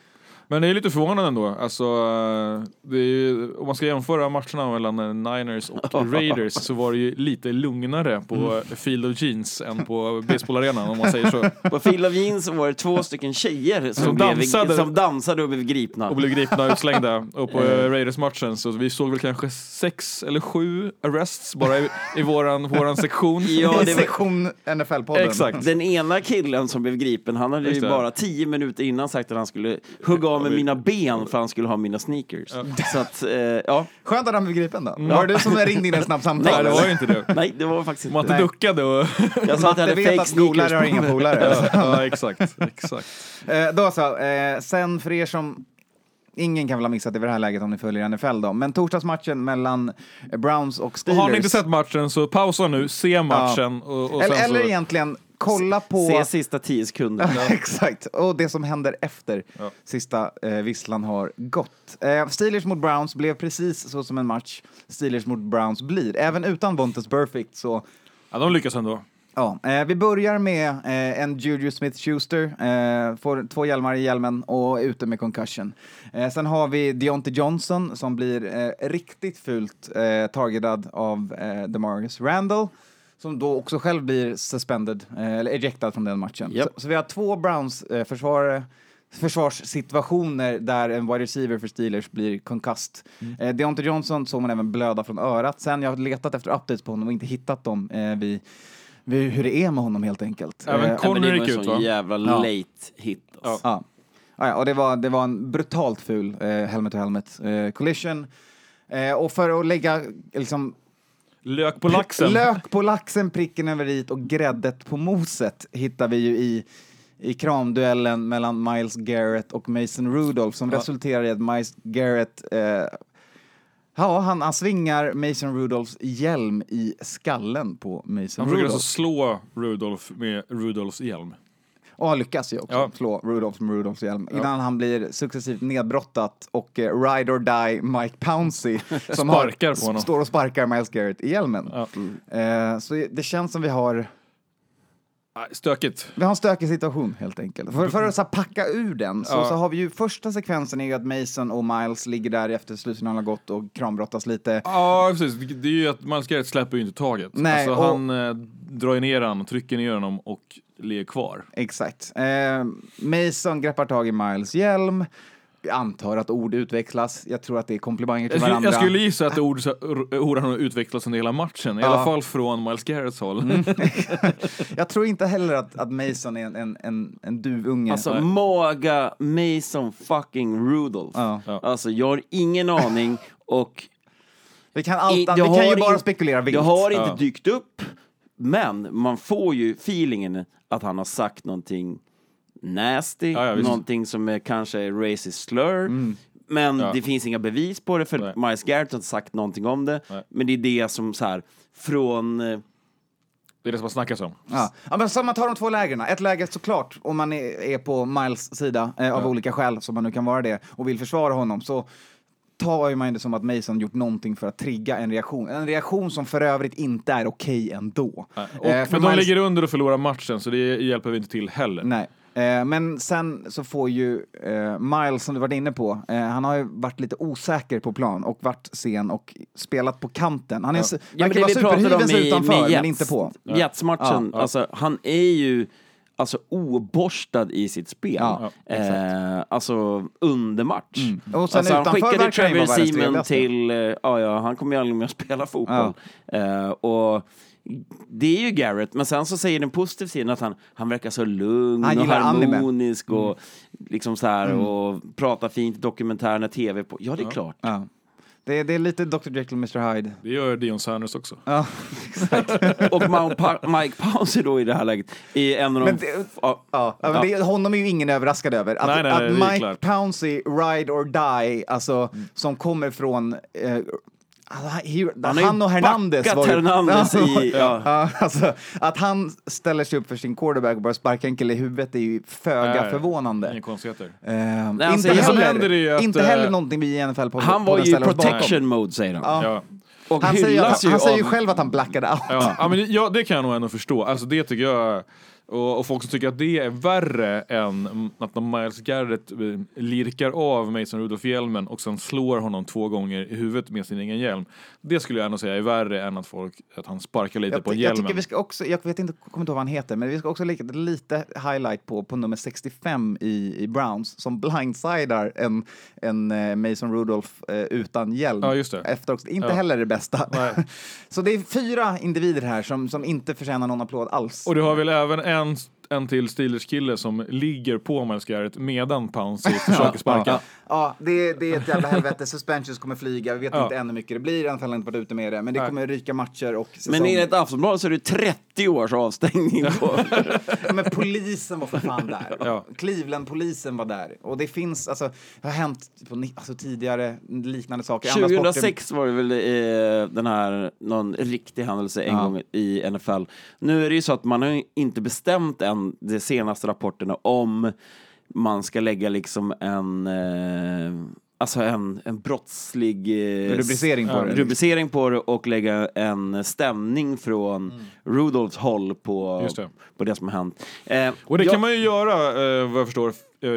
Men det är lite förvånande ändå. Alltså, eh, det är ju, om man ska jämföra matcherna mellan eh, Niners och Raiders så var det ju lite lugnare på Mm. Field of Jeans än på baseballarenan om man säger så. På Phil of Jeans var det två stycken tjejer som, Som blev, dansade. som dansade och blev gripna. och blev gripna och utslängda. Och på eh, Raiders-matchen så vi såg väl kanske sex eller sju arrests bara i, i våran, våran sektion. Ja, det var, sektion NFL-podden. Exakt. den ena killen som blev gripen, han hade ju bara tio minuter innan sagt att han skulle hugga av med mina ben för han skulle ha mina sneakers. Så att, eh, ja. Skönt att han blev gripen då. Var det du som ringde in ett snabbt samtal? Nej, det var ju inte det. Nej, det var faktiskt inte. Nej. duckade och... Jag sa att jag Matte hade vet fake sneakers har inga polare. ja, exakt. exakt. Eh, då så, eh, sen för er som Ingen kan väl ha missat det vid det här läget om ni följer NFL då. Men torsdagsmatchen mellan Browns och Och Steelers. har ni inte sett matchen så pausa nu, se matchen och, och eller, sen eller så... egentligen, kolla på... Se sista tio sekunder. Exakt, och det som händer efter Ja. sista eh, visslan har gått. Eh, Steelers mot Browns blev precis så som en match Steelers mot Browns blir. Även utan Vontaze Perfect så Ja, de lyckas ändå. Ja, eh, vi börjar med eh, en Juju Smith-Schuster, eh, får två hjälmar i hjälmen och är ute med concussion. Eh, sen har vi Deontay Johnson som blir eh, riktigt fult eh, targetad av eh, Demarcus Randall som då också själv blir suspended, eh, eller ejectad från den matchen. Japp. Så, så vi har två Browns-försvarare försvarssituationer där en wide receiver för Steelers blir konkast. Eh, Deontay Johnson såg man även blöda från örat. Sen jag har letat efter updates på honom och inte hittat dem eh, vid, vid hur det är med honom helt enkelt. Även Eh, det Connery var gick en ut, sån va? jävla Ja. late hit. Alltså. Ja. Ja, ja, och det var, det var en brutalt ful eh, helmet to helmet eh, collision. Eh, och för att lägga liksom, Lök på laxen. lök på laxen, pricken över i och gräddet på moset hittar vi ju i, i kramduellen mellan Miles Garrett och Mason Rudolph som Ja. resulterar i att Miles Garrett eh, Ja, han, han svingar Mason Rudolphs hjälm i skallen på Mason Han försöker Rudolph. alltså slå Rudolf med Rudolfs hjälm. Och har lyckats ju också Ja. slå Rudolph med Rudolphs hjälm. Innan han blir successivt nedbrottat och eh, ride or die Mike Pouncey som Sparkar har, på honom. står och sparkar Miles Garrett i hjälmen. Ja. Eh, så det känns som vi har, Stökigt. vi har en stökig situation helt enkelt. För, för att så packa ur den så, Ja. så har vi ju första sekvensen är ju att Mason och Miles ligger där efter slutsignalen har gått och krambrottas lite. Ja, precis. Det är ju att Miles Garrett släpper ju inte taget. Nej, alltså, han eh, drar ju ner honom, trycker ner honom och ligger kvar. Exakt. Eh, Mason greppar tag i Miles hjälm. Vi antar att ord utväxlas. Jag tror att det är komplimanger till Jag varandra. jag skulle gissa att ord, orden har utvecklats under hela matchen, i Ja. alla fall från Miles Garretts håll. Jag tror inte heller att, att Mason är en, en, en, en duvunge. Alltså maga Mason fucking Rudolph. Ja. Ja. Alltså jag har ingen aning och vi kan, allt, i- vi kan ju bara in- spekulera vilt. det har inte Ja. dykt upp. Men man får ju feelingen att han har sagt någonting nasty, Ja, ja, visst. någonting som är kanske är racist slur. Men Ja. det finns inga bevis på det för Nej. Miles Garrett har inte sagt någonting om det. Nej. Men det är det som så här från eh, Det är det som har snackats om. Ja. ja, men så man tar de två lägren. Ett läge såklart, om man är, är på Miles sida eh, av olika skäl, som man nu kan vara det, och vill försvara honom, så tar man det som att Mason gjort någonting för att trigga en reaktion. En reaktion som för övrigt inte är okej ändå. Och, Eh, för men de Miles- ligger under och förlorar matchen, så det hjälper vi inte till heller. Nej. Eh, men sen så får ju eh, Miles, som du varit inne på, eh, han har ju varit lite osäker på plan och varit sen och spelat på kanten. Han är ja. Verkar vara vi pratade om superhyven i, utanför, med men inte på. Jets-matchen, Ja, alltså han är ju alltså oborstad i sitt spel. Ja, eh, alltså under match. Och sen alltså, han skickade Trevor Seaman till, eh, ja ja, han kommer ju aldrig mer spela fotboll. Eh, och det är ju Garrett, men sen så säger den positiva sidan att han, han verkar så lugn Han och gillar anime. harmonisk och liksom så här och pratar fint i dokumentärerna, tv på. Ja, det är klart. Ja. Det, är- det är lite Dr Jekyll och Mr Hyde. Det gör Dion Sanders också. Ja. Och Mount Pa- Mike Pouncey då i det här läget är en av de... Men det- ja, Ja, men Ja. Det, honom är ju ingen överraskad över. Att, Nej, nej, att Mike klart. Pouncey, Ride or Die, alltså, som kommer från... Eh, Han har ju han och Hernandez var ju- Hernandez i- ja. ja, alltså, att han ställer sig upp för sin quarterback och bara sparkar en kille i huvudet är ju föga Nej, förvånande. Inga konstigheter. Eh, alltså, inte heller, att, inte heller eh, någonting vi i NFL på Han var ju i protection mode säger de. Ja. Och Han, säger, han, han ju säger ju själv att han blackade out. Ja, ja, men det, ja, det kan jag nog ändå förstå. Alltså det tycker jag, och, och folk som tycker att det är värre än att när Miles Garrett eh, lirkar av Mason Rudolph-hjälmen och sen slår honom två gånger i huvudet med sin egen hjälm. Det skulle jag ändå säga är värre än att, folk, att han sparkar lite Jag, på jag hjälmen. tycker vi ska också, jag vet inte, kommer inte ihåg vad han heter, men vi ska också lägga lite highlight på, på nummer 65 i, i Browns som blindsidar en, en eh, Mason Rudolph eh, utan hjälm. Ja, just det. Efter också, inte Ja. heller det bästa. Så det är fyra individer här som, som inte förtjänar någon applåd alls. Och du har väl även en, sounds en till Steelers-kille som ligger på Miles Garrett medan Pouncey försöker sparka. Ja, ja det, är- det är ett jävla helvete. Suspensions kommer flyga. Vi vet Ja. inte ännu hur mycket det blir. NFL har inte varit ute med det. Men det kommer ryka matcher och säsong. Men enligt Aftonbladet så är det 30 års avstängning på... Men polisen var för fan där. Ja. Cleveland-polisen var där. Och det finns, alltså, det har hänt på, alltså, tidigare liknande saker. i andra sporter. 2006 var det väl eh, den här, någon riktig händelse en Ja. gång i NFL. Nu är det ju så att man har inte bestämt än de senaste rapporterna om man ska lägga liksom en, eh, alltså en, en brottslig eh, Rubricering på det. rubricering på det och lägga en stämning från Rudolfs håll på, Just det. på det som har hänt. Eh, Och det jag- kan man ju göra, eh, vad jag förstår, eh,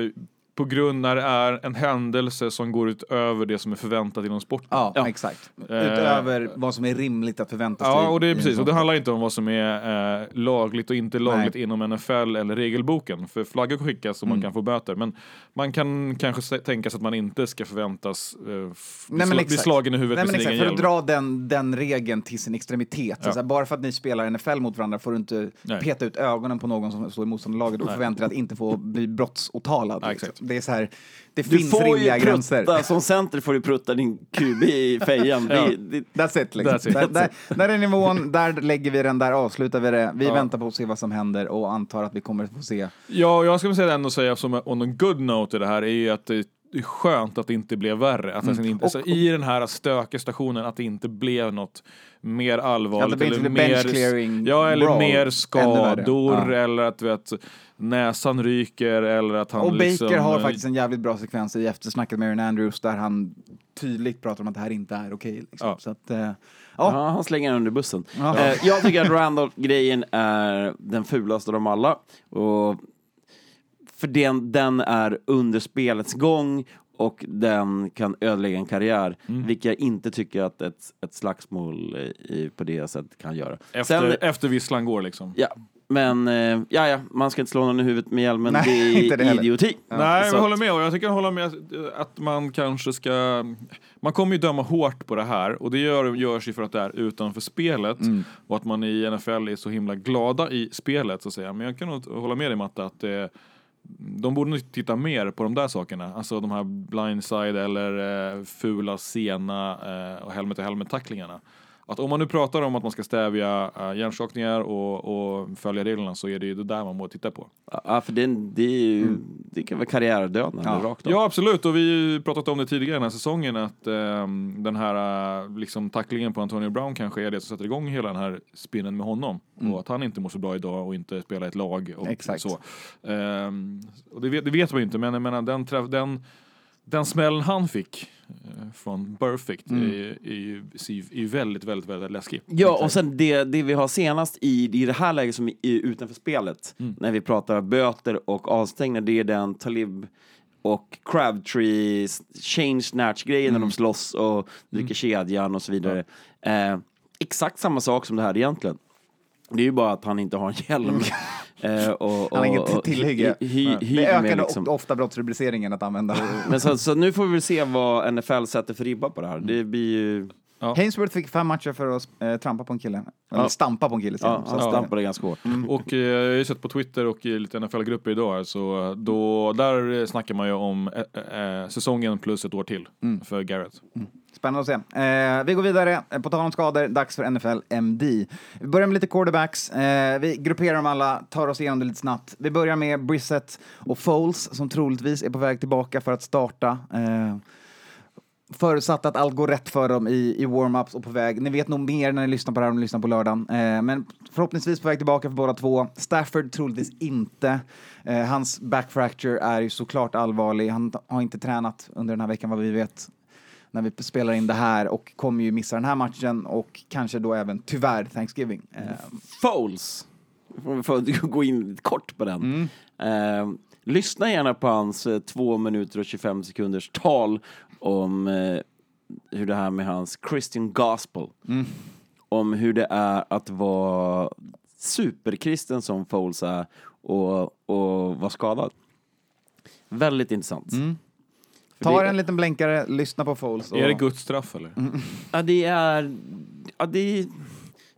på grund när det är en händelse som går utöver det som är förväntat inom sporten. Ja, Ja. exakt. Utöver vad som är rimligt att förvänta sig. Ja, och det är precis. Och det handlar inte om vad som är eh, lagligt och inte lagligt Nej. inom NFL eller regelboken. För flaggor skickas och man Mm. kan få böter. Men man kan kanske tänka sig att man inte ska förväntas eh, Nej, men exakt. bli slagen i huvudet Nej, med sin exakt, för att dra den, den regeln till sin extremitet. Ja. så här, bara för att ni spelar NFL mot varandra får du inte Nej. peta ut ögonen på någon som står i motståndarlaget och förvänta dig att inte få bli brottsåtalad. Ja, liksom. exakt. Det är så här, det du finns får ju rimliga gränser. prutta, som center får du prutta din QB i fejan. Ja. det, det, That's it. Liksom. That's it. Där, där, där är nivån, där lägger vi den, där avslutar vi det. Vi Ja. väntar på att se vad som händer och antar att vi kommer att få se. Ja, jag ska väl säga ändå säga som on a good note i det här är ju att det, det är skönt att det inte blev värre. Att alltså, inte, Och- så I den här stökiga stationen att det inte blev något mer allvarligt. Att det inte eller mer, ja, eller mer skador. Ja. eller att vet, näsan ryker, eller att han Och Baker liksom, har eh, faktiskt en jävligt bra sekvens i eftersnacket med Aaron Andrews där han tydligt pratar om att det här inte är okej. liksom. Ja. Så att, eh, ja. Ja, han slänger den under bussen. Ja. Eh, jag tycker att Randall-grejen är den fulaste av dem alla. Och för den, den är under spelets gång och den kan ödelägga en karriär, Mm. vilket jag inte tycker att ett, ett slagsmål eh, i, på det sättet kan göra. efter, Sen, efter visslan går liksom. ja, men eh, ja, ja, man ska inte slå någon i huvudet med hjälmen, Nej, det inte det är idioti. Nej, Så jag håller med. Och jag tycker jag håller med att man kanske ska... Man kommer ju döma hårt på det här och det gör, görs ju för att det är utanför spelet Mm. och att man i NFL är så himla glada i spelet så att säga. Men jag kan nog hålla med dig Matte att det, de borde nog titta mer på de där sakerna. Alltså de här blindside eller eh, fula, sena eh, och helmet och helmet tacklingarna. Att om man nu pratar om att man ska stävja uh, hjärnskakningar och, och följa reglerna så är det ju det där man borde titta på. Ja, för det, det, är ju, det kan vara karriärdödande Ja. rakt av. Ja absolut och vi har ju pratat om det tidigare den här säsongen att ehm, den här eh, liksom tacklingen på Antonio Brown kanske är det som sätter igång hela den här spinnen med honom och att han inte mår så bra idag och inte spelar ett lag och Exakt. så. Ehm, och det vet, det vet man ju inte men jag menar den, träff, den, den smällen han fick eh, från Perfect är, är, är ju väldigt, väldigt, väldigt läskig. Ja, och sen det, det vi har senast i, i det här läget som är utanför spelet, när vi pratar böter och avstängningar, det är den Talib och Crabtree change snatch-grejen när de slåss och dricker kedjan och så vidare. Eh, exakt samma sak som det här egentligen. Det är ju bara att han inte har en hjälm. Eh, och, Han har och- inget och tillhygge. hy- hy- Ja. det ökar liksom. ofta brottsrubriceringen att använda. Men så, så nu får vi se vad NFL sätter för ribba på det här. Det blir ju... Hainsworth fick fem matcher för att eh, trampa på en kille. Eller Ja. stampa på en kille. Ja, han stampade ganska hårt. Och eh, jag har ju sett på Twitter och i lite NFL-grupper idag här, så eh, då, där eh, snackar man ju om eh, eh, säsongen plus ett år till för Garrett. Spännande att se. Eh, vi går vidare. Eh, på tal om skador, dags för NFL MD. Vi börjar med lite quarterbacks. Eh, vi grupperar dem alla, tar oss igenom det lite snabbt. Vi börjar med Brissett och Foles som troligtvis är på väg tillbaka för att starta. Eh, Förutsatt att allt går rätt för dem i, i warm-ups och på väg. Ni vet nog mer när ni lyssnar på det här om ni lyssnar på lördagen. Eh, men förhoppningsvis på väg tillbaka för båda två. Stafford troligtvis inte. Eh, hans back fracture är ju såklart allvarlig. Han har inte tränat under den här veckan vad vi vet när vi spelar in det här och kommer ju missa den här matchen och kanske då även tyvärr Thanksgiving. Eh, Foles. För för att gå in kort på den. Eh, lyssna gärna på hans eh, två minuter och 25 sekunders tal om eh, hur det här med hans Christian Gospel. Om hur det är att vara superkristen som Foles är och, och vara skadad. Väldigt intressant. För ta det- en liten blänkare, lyssna på Foles. Och, Är det Guds straff eller? Ja, det är, ja, det är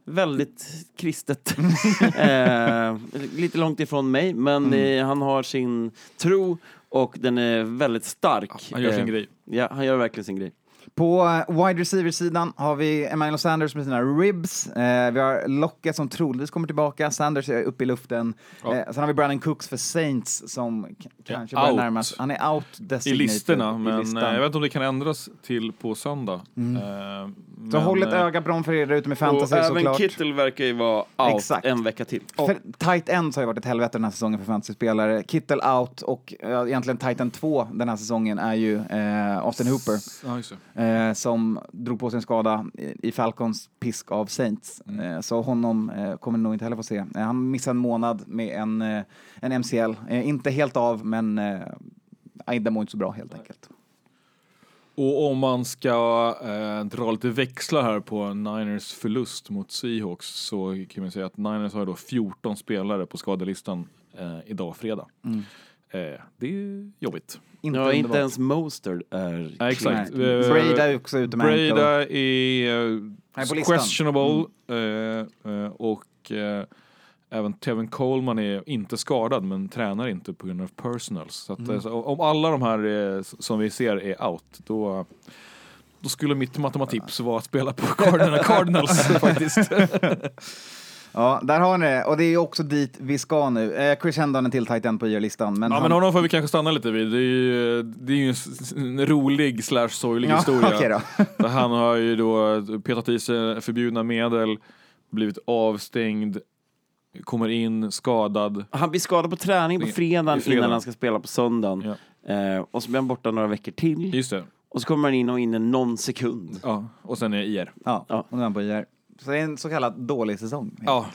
väldigt kristet. eh, lite långt ifrån mig, men eh, han har sin tro och den är väldigt stark. Han gör sin Eh, grej. Ja, han gör verkligen sin grej. På eh, wide receiver-sidan har vi Emmanuel Sanders med sina ribs. Eh, vi har Lockett som troligtvis kommer tillbaka. Sanders är uppe i luften. Ja. Eh, sen har vi Brandon Cooks för Saints som kanske Ja, börjar närmas. Han är out I listorna, i men listan. eh, jag vet inte om det kan ändras till på söndag. Eh, Så håll ett eh, öga på dem för er ute med Och fantasy även såklart. Kittel verkar ju vara out Exakt. en vecka till. För tight ends har ju varit ett helvete den här säsongen för fantasy-spelare. Kittel out och ja, egentligen tight end 2 den här säsongen är ju Austin Hooper. Ja, just det. Eh, som drog på sig en skada i, i Falcons pisk av Saints. Eh, så honom eh, kommer nog inte heller få se. Eh, han missade en månad med en, en MCL. Inte helt av, men eh, det mår inte så bra helt enkelt. Och om man ska eh, dra lite växlar här på Niners förlust mot Seahawks så kan man säga att Niners har då 14 spelare på skadelistan eh, idag fredag. Eh, det är jobbigt. Inte Ja, inte ens Mostard är Ja, exakt. Eh, Brady är också ute med ankle. Breda eh, är listan. questionable eh, eh, och även Tevin Coleman är inte skadad men tränar inte på grund av personals. Så att, eh, så om alla de här som vi ser är out då då skulle mitt matematips vara att spela på Cardinals, Cardinals faktiskt. Ja, där har ni det. Och det är ju också dit vi ska nu. Eh, Chris Hendon en till tight end på IR-listan. Men Ja, han... men honom får vi kanske stanna lite vid. Det är ju, det är ju en, rolig slash sorglig Ja, historia. okej då. Där han har ju då petat i sig förbjudna medel, blivit avstängd, kommer in skadad. Han blir skadad på träning på fredagen fredagen. innan han ska spela på söndagen. Eh, och så blir han borta några veckor till. Just det. Och så kommer han in och in någon sekund. Ja, och sen är IR. Ja, Ja. och nu är han på IR. Så det är en så kallad dålig säsong. Ja,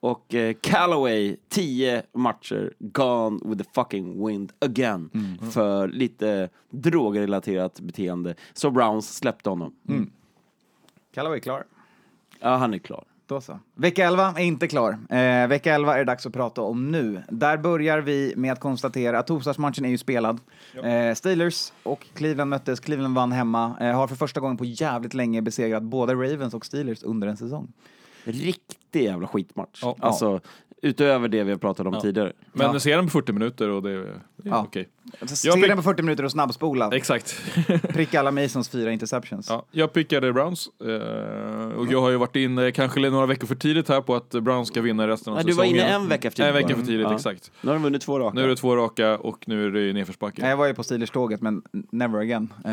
Och eh, Callaway, 10 matcher, gone with the fucking wind again. För lite drogrelaterat beteende. Så Browns släppte honom. Callaway är klar. Ja, han är klar. Då så. Vecka 11 är inte klar. Eh, vecka 11 är det dags att prata om nu. Där börjar vi med att konstatera att torsdagsmatchen är ju spelad. Eh, Steelers och Cleveland möttes. Cleveland vann hemma. Eh, har för första gången på jävligt länge besegrat både Ravens och Steelers under en säsong. Riktig jävla skitmatch. Ja. Alltså, utöver det vi har pratat om tidigare. men Ja. ser den på 40 minuter och det, är Ja. okej. Se Jag fick- den på 40 minuter och snabbspola. Exakt. Pricka alla Masons fyra interceptions. Ja, jag pickade Browns eh, och jag har ju varit inne kanske några veckor för tidigt här på att Browns ska vinna resten av Nej, du var säsongen. inne en vecka för tidigt En vecka för tidigt, Ja. exakt. Nu har de vunnit två raka. Nu är det två raka och nu är det nedförsbacke. Jag var ju på Steelers-tåget, men never again. Eh,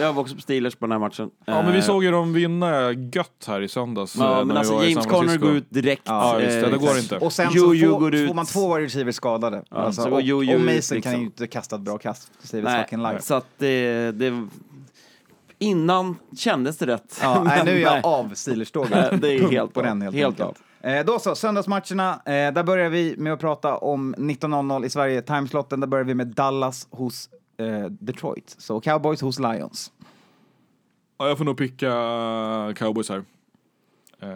Jag var också på Steelers på den här matchen. Ja, men vi Eh, såg ju dem vinna gött här i söndags. Ja, men alltså James Conner går ut direkt. Ja, just det, det går inte. Sen Jojo så får, så får man två wide receivers skadade. Ja, alltså, så och, Jojo och Mason ut, kan liksom. ju inte kasta ett bra kast. Steelers Nej, så att det, det... Innan kändes det rätt. Ja, nej, Men nu är jag nej. av Steelers-tåget. Nej, det är helt på av. den helt, Helt enkelt. Eh, då så, söndagsmatcherna. Eh, där börjar vi med att prata om 19.00 i Sverige, timeslotten. Där börjar vi med Dallas hos eh, Detroit. Så Cowboys hos Lions. Ja, jag får nog picka Cowboys här. Eh,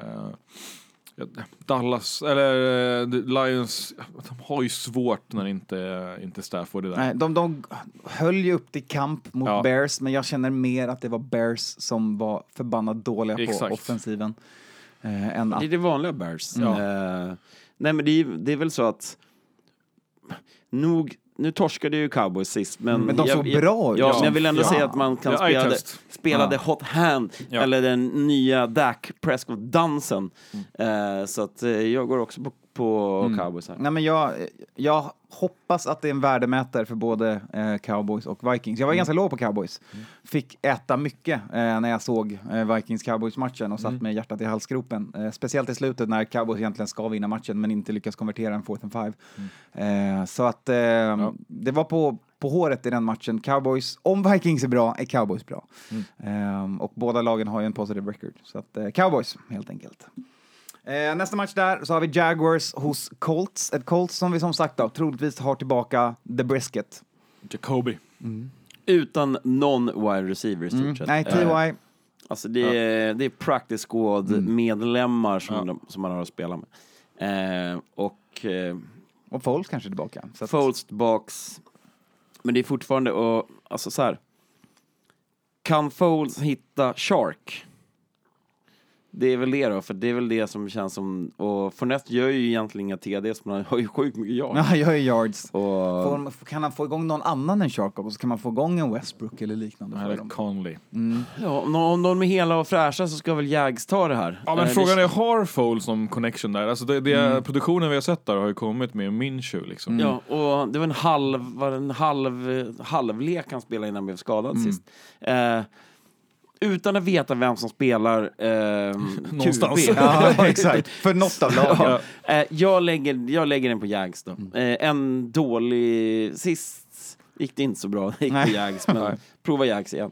Dallas, eller eh, Lions, de har ju svårt när inte, inte Stafford är där. Nej, de, de höll ju upp till kamp mot Ja. Bears, men jag känner mer att det var Bears som var förbannat dåliga på Exakt. offensiven. Eh, än att, Det är det vanliga Bears. Ja. Eh, nej men det är, det är väl så att nog, nu torskade ju Cowboys sist men, Men de jag, såg jag, bra ut. Ja, Ja. men jag vill ändå Ja. säga att man kan Ja, spela, det, eye-test. spela Ja. the hot hand Ja. eller den nya Dak Prescott-dansen. Eh, så att eh, jag går också på, på Cowboys här. Nej, men jag, jag hoppas att det är en värdemätare för både eh, Cowboys och Vikings. Jag var ganska låg på Cowboys. Fick äta mycket eh, när jag såg eh, Vikings-Cowboys-matchen och satt med hjärtat i halsgropen. Eh, speciellt i slutet när Cowboys egentligen ska vinna matchen men inte lyckas konvertera en fourth and five. Eh, så att eh, det var på, på håret i den matchen. Cowboys, om Vikings är bra, är Cowboys bra. Eh, och båda lagen har ju en positive record. Så att eh, Cowboys, helt enkelt. Eh, nästa match där så har vi Jaguars hos Colts. Ett Colts som vi som sagt då, troligtvis har tillbaka The Brisket. Jacoby. Utan någon wide receiver i stort sett. Nej, Eh, T.Y. Alltså det är, det är practice squad-medlemmar som, de, som man har att spela med. Eh, och eh, och Foles kanske tillbaka. Så Foles box. Men det är fortfarande, och, alltså så här. Kan Foles hitta Shark? Det är väl det då, för det är väl det som känns som, och Fournette gör ju egentligen inga TDs, men han har ju sjukt mycket yards. Ja, han gör ju yards. Och, Får, kan han få igång någon annan än Shark också? Kan man få igång en Westbrook eller liknande? Dem? Conley. ja, om de är hela och fräscha så ska väl Jags ta det här. Ja men Eh, frågan är, har Foles som connection där? Alltså det, det, Produktionen vi har sett där har ju kommit med Minshew liksom. Ja, och det var en halv, var en halv, halvlek han spelade innan han blev skadad sist. Eh, utan att veta vem som spelar eh, Någonstans. QB. Ja, exakt. För något av lagen. Ja. Eh, jag, lägger, jag lägger den på Jags då. Eh, en dålig... Sist gick det inte så bra. Gick på. Jags, men prova Jags igen.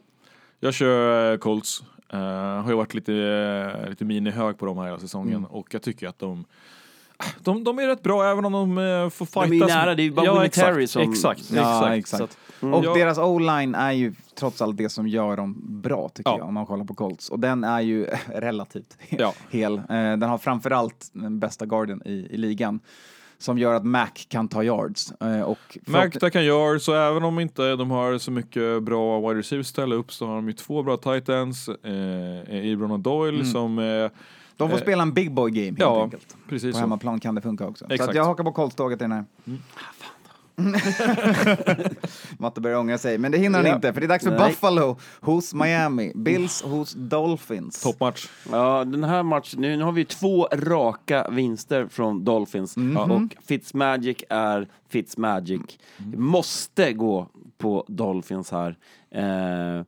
Jag kör eh, Colts. Uh, har ju varit lite, uh, lite mini-hög på dem här hela säsongen Mm. och jag tycker att de de, de är rätt bra även om de uh, får är ju fightas. nära, det är ju bara ja, Vinatieri exakt, som- Exakt, Ja, exakt. exakt. Så att, Och Ja. deras o-line är ju trots allt det som gör dem bra, tycker Ja. jag, om man kollar på Colts. Och den är ju relativt Ja. hel. Eh, Den har framförallt den bästa garden i, i ligan, som gör att Mac kan ta yards. Eh, Och Magda kan göra så även om inte de har så mycket bra wide receivers ställa upp så har de ju två bra titans, eh, Ibron och Doyle Mm. som eh, de får eh, spela en big boy game helt ja, enkelt. precis På så. hemmaplan kan det funka också. Så Exakt. att jag hakar på Colts-tåget i den här. Matte börjar ångra sig, men det hinner han Ja. inte för det är dags för Nej. Buffalo hos Miami, Bills hos Dolphins. Toppmatch. Ja, den här matchen, nu, nu har vi två raka vinster från Dolphins och Fitzmagic är Fitzmagic. Måste gå på Dolphins här. Eh,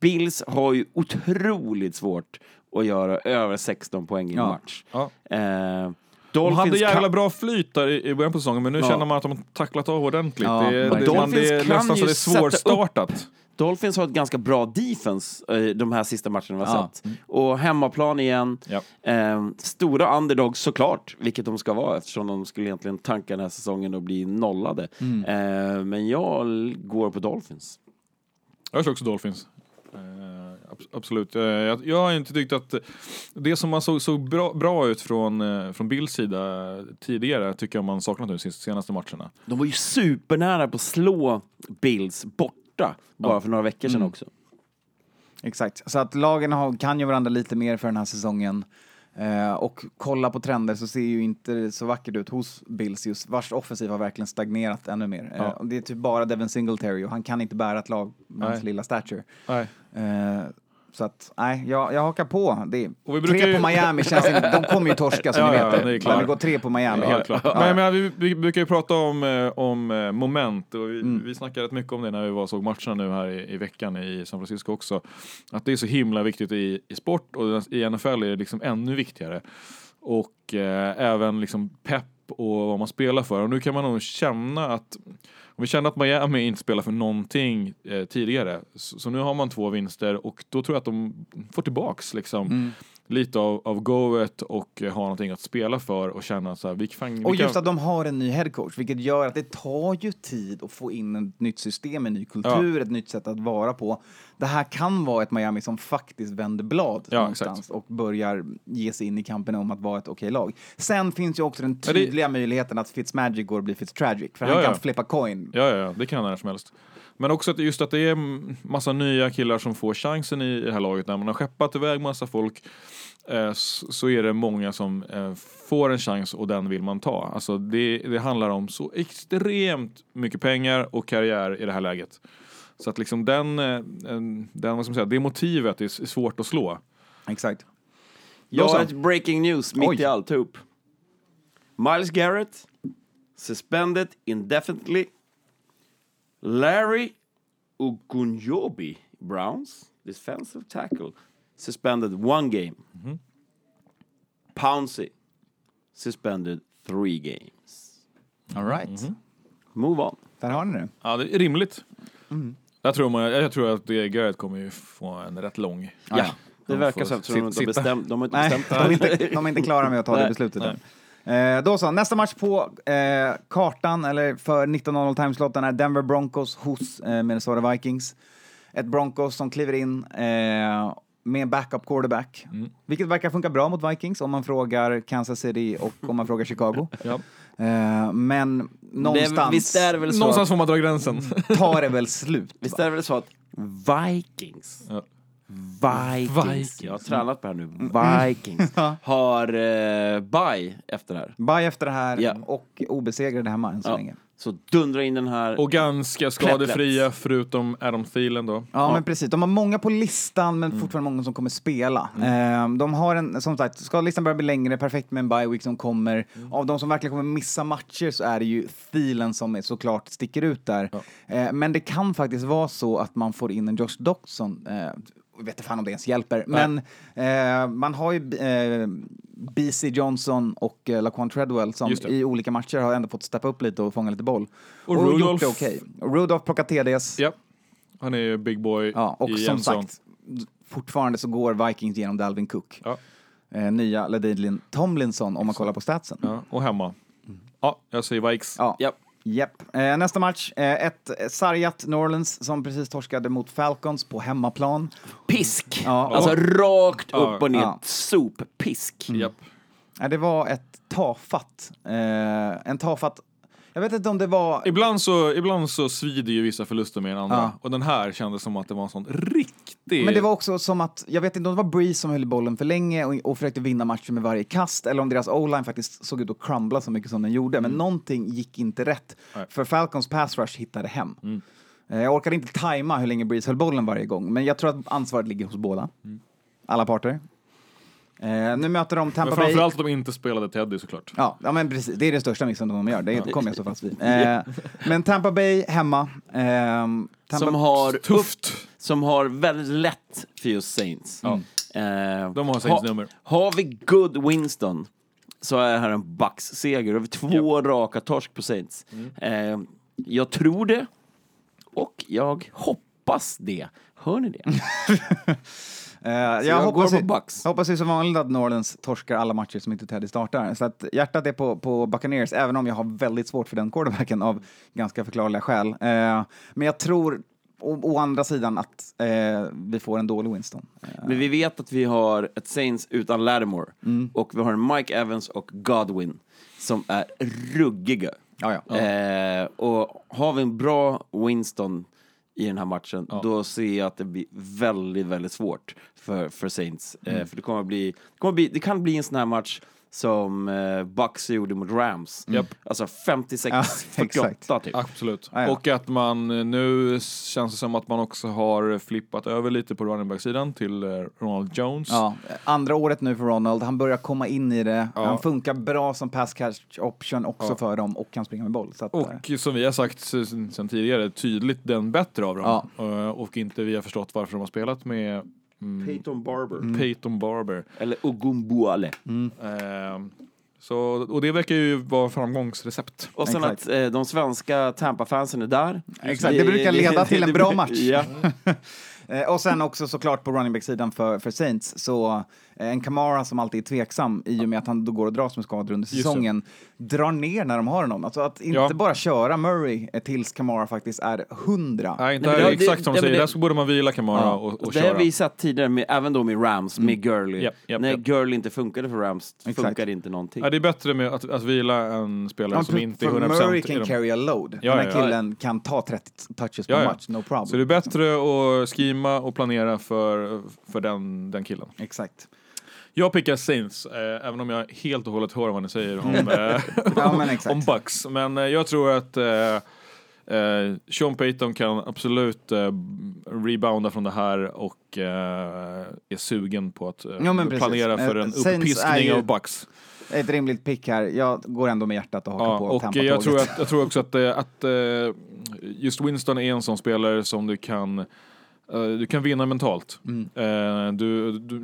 Bills har ju otroligt svårt att göra över 16 poäng i en Ja. match. Ja. Eh, De Dolphins hade jävla kan- bra flyt där i, början på säsongen, men nu Ja. känner man att de har tacklat av ordentligt. Ja, det, det, man, det är Dolphins kan nästan så ju det är svårstartat. Dolphins har ett ganska bra defense eh, de här sista matcherna vi har Ja. sett. Och hemmaplan igen. Ja. Eh, stora underdogs såklart, vilket de ska vara eftersom de skulle egentligen tanka den här säsongen och bli nollade. Mm. Eh, men jag går på Dolphins. Jag kör också Dolphins. Eh, absolut. Eh, jag, jag har inte tyckt att det som man såg, såg bra, bra ut från, eh, från Bills sida tidigare tycker jag man saknat nu senaste matcherna. De var ju supernära på att slå Bills borta bara för några veckor Mm. sedan också. Exakt, så att lagen har, kan ju varandra lite mer för den här säsongen. Eh, och kolla på trender så ser ju inte så vackert ut hos Bills just, vars offensiv har verkligen stagnerat ännu mer. Eh, Ja. och det är typ bara Devin Singletary och han kan inte bära ett lag med hans lilla stature. Nej. Eh, så att, nej, jag, jag hakar på. Det, tre ju- på Miami känns inte, de kommer ju torska som Ja, ni ja, vet. det är men det går tre på Miami. Helt klart. Men, men vi, vi brukar ju prata om, eh, om eh, moment och vi, vi snackade rätt mycket om det när vi var såg matcherna nu här i, i veckan i San Francisco också. Att det är så himla viktigt i, i sport och i NFL är det liksom ännu viktigare. Och eh, även liksom pepp och vad man spelar för. Och nu kan man nog känna att och vi kände att Miami inte spelar för någonting eh, tidigare, så, så nu har man två vinster och då tror jag att de får tillbaks liksom mm lite av, av goet och eh, har någonting att spela för och känna så här, vi kan, vi Och kan, just att de har en ny headcoach, vilket gör att det tar ju tid att få in ett nytt system, en ny kultur, ett nytt sätt att vara på. Det här kan vara ett Miami som faktiskt vänder blad Ja, någonstans exakt. och börjar ge sig in i kampen om att vara ett okej lag. Sen finns ju också den Ja, det- tydliga möjligheten att Fitzmagic går och blir Fitztragic, för Ja, han kan ja. flippa coin. Ja, ja, ja, det kan han när som helst. Men också att just att det är massa nya killar som får chansen i det här laget. När man har skeppat iväg massa folk eh, så är det många som eh, får en chans och den vill man ta. Alltså det, det handlar om så extremt mycket pengar och karriär i det här läget. Så att liksom den, eh, en- den vad ska man säga, det motivet är svårt att slå. Exakt. Jag har ett breaking news mitt Oj. i alltihop. Miles Garrett, suspended indefinitely. Larry Ogunjobi, Browns, defensive tackle, suspended one game. Pouncey, suspended three games. All right. Move on. Där har ni det. Ja, det är rimligt. Mm. Jag, tror man, jag tror att det Garrett kommer ju få en rätt lång. Ja, det De verkar så eftersom de inte har bestämt. De har inte Nej, bestämt de är, inte, de är inte klara med att ta det Nej. beslutet än. Eh, då så, nästa match på eh, kartan, eller för 19.00 timeslotten, är Denver Broncos hos eh, Minnesota Vikings. Ett Broncos som kliver in eh, med backup quarterback, vilket verkar funka bra mot Vikings om man frågar Kansas City och om man frågar Chicago. Ja. Eh, men någonstans är, är det väl så Någonstans att, får man dra gränsen. tar det väl slut. visst är det väl så att Vikings Ja. Vikings. Vikings. Jag har tränat på det här nu. Vikings. har eh, bye efter det här. Bye efter det här Ja. och obesegrade hemma än så Ja. länge. Så dundra in den här. Och ganska skadefria förutom Adam Thielen då. Ja, men precis. De har många på listan, men fortfarande många som kommer spela. Eh, de har en, som sagt, ska listan börja bli längre, perfekt med en bye week som kommer. Av de som verkligen kommer missa matcher så är det ju Thielen som är såklart sticker ut där. Eh, men det kan faktiskt vara så att man får in en Josh Doxson. Eh, jag vet inte fan om det ens hjälper, men eh, man har ju eh, BC Johnson och eh, Laquan Treadwell som i olika matcher har ändå fått steppa upp lite och fånga lite boll. Och gjort Rudolph- det okej. Och Rudolph plockar TDs. Ja. Han är ju big boy Ja, och i som sagt, fortfarande så går Vikings genom Dalvin Cook. Ja. Eh, nya Ladidlin Tomlinson om man kollar på statsen. Ja, och hemma. Ja, jag säger Vikes. Ja. Ja. Japp. Eh, nästa match, eh, ett sargat New Orleans som precis torskade mot Falcons på hemmaplan. Pisk! Ja. Alltså rakt Ja. upp och ner. Ja. Soppisk. Japp. Eh, det var ett tafatt, eh, en tafatt, jag vet inte om det var... Ibland så, ibland så svider ju vissa förluster med en andra. Ja. Och den här kändes som att det var en sån riktig Men det var också som att, jag vet inte om det var Breeze som höll bollen för länge och, och försökte vinna matchen med varje kast, eller om deras o-line faktiskt såg ut att crumbla så mycket som den gjorde. Men någonting gick inte rätt, för Falcons pass rush hittade hem. Eh, Jag orkade inte tajma hur länge Breeze höll bollen varje gång, men jag tror att ansvaret ligger hos båda. Alla parter. Eh, nu möter de Men Tampa Bay. framförallt att de inte spelade Teddy såklart. Ja, ja men precis. Det är det största missen de gör. Det kommer jag stå fast vid. Eh, men Tampa Bay hemma. ehm, Tampa Som har, Tufft. som har väldigt lätt för just Saints. Ja. Eh, De har Saints nummer. Har vi good Winston så är det här en Bucks-seger. Vi två raka torsk på Saints. Eh, jag tror det och jag hoppas det. Hör ni det? Eh, jag, jag hoppas, går på Bucks. hoppas ju som vanligt att Norlands torskar alla matcher som inte Teddy startar. Så att hjärtat är på, på Buccaneers, även om jag har väldigt svårt för den quarterbacken av ganska förklarliga skäl. Eh, men jag tror å, å andra sidan att eh, vi får en dålig Winston. Men vi vet att vi har ett Saints utan Lattimore Mm. och vi har en Mike Evans och Godwin som är ruggiga. ja, ja. Och har vi en bra Winston i den här matchen, då ser jag att det blir väldigt, väldigt svårt för, för Saints. Mm. Eh, för det kommer bli, det, kommer bli, det kan bli en sån här match som eh, Bucks gjorde mot Rams. Japp. Alltså Ja, 56-48 exakt. typ. Absolut. Ja, ja. Och att man eh, nu känns det som att man också har flippat över lite på running back-sidan till eh, Ronald Jones. Ja, andra året nu för Ronald. Han börjar komma in i det. Ja. Han funkar bra som pass catch option också Ja. för dem och kan springa med boll. Så att, eh, Och som vi har sagt sen tidigare, tydligt den bättre av dem. Och inte vi har förstått varför de har spelat med mm, Peyton Barber. Mm. Peyton Barber. Eller Ogumbuale. Eh, så, och det verkar ju vara framgångsrecept. Och sen Exakt. att eh, de svenska Tampa-fansen är där. Exakt, det brukar leda till en bra match. Ja. Eh, och sen också såklart på running back-sidan för, för Saints, så eh, en Kamara som alltid är tveksam i och med att han då går och dras med skador under det. säsongen, drar ner när de har honom. Alltså att inte Ja. bara köra Murray eh, tills Kamara faktiskt är hundra. Nej, inte Nej, det- exakt som det- de säger, det- där så borde man vila Kamara Ja. och, och det köra. har vi sett tidigare, med, även då med Rams, med Gurley. Japp, japp, När japp. Gurley inte funkade för Rams Exakt. funkade inte någonting. Ja, det är bättre med att, att vila en spelare Ja, som inte är för 100% Murray kan dem. carry a load. Ja, Den här ja, ja. killen kan ta 30 touches Ja, per ja. match, no problem. Så det är bättre att skima och planera för, för den, den killen. Exakt. Jag pickar Saints, eh, även om jag helt och hållet hör vad ni säger om, eh, Ja, men om Bucks. Men eh, jag tror att eh, eh, Sean Payton kan absolut eh, rebounda från det här och är sugen på att Ja, planera för en uppiskning ju- av Bucks. Ett rimligt pick här. Jag går ändå med hjärtat och hakar Ja, på och Tampa-tåget. jag tror, att, jag tror också att, att just Winston är en sån spelare som du kan, du kan vinna mentalt. Mm. Du, du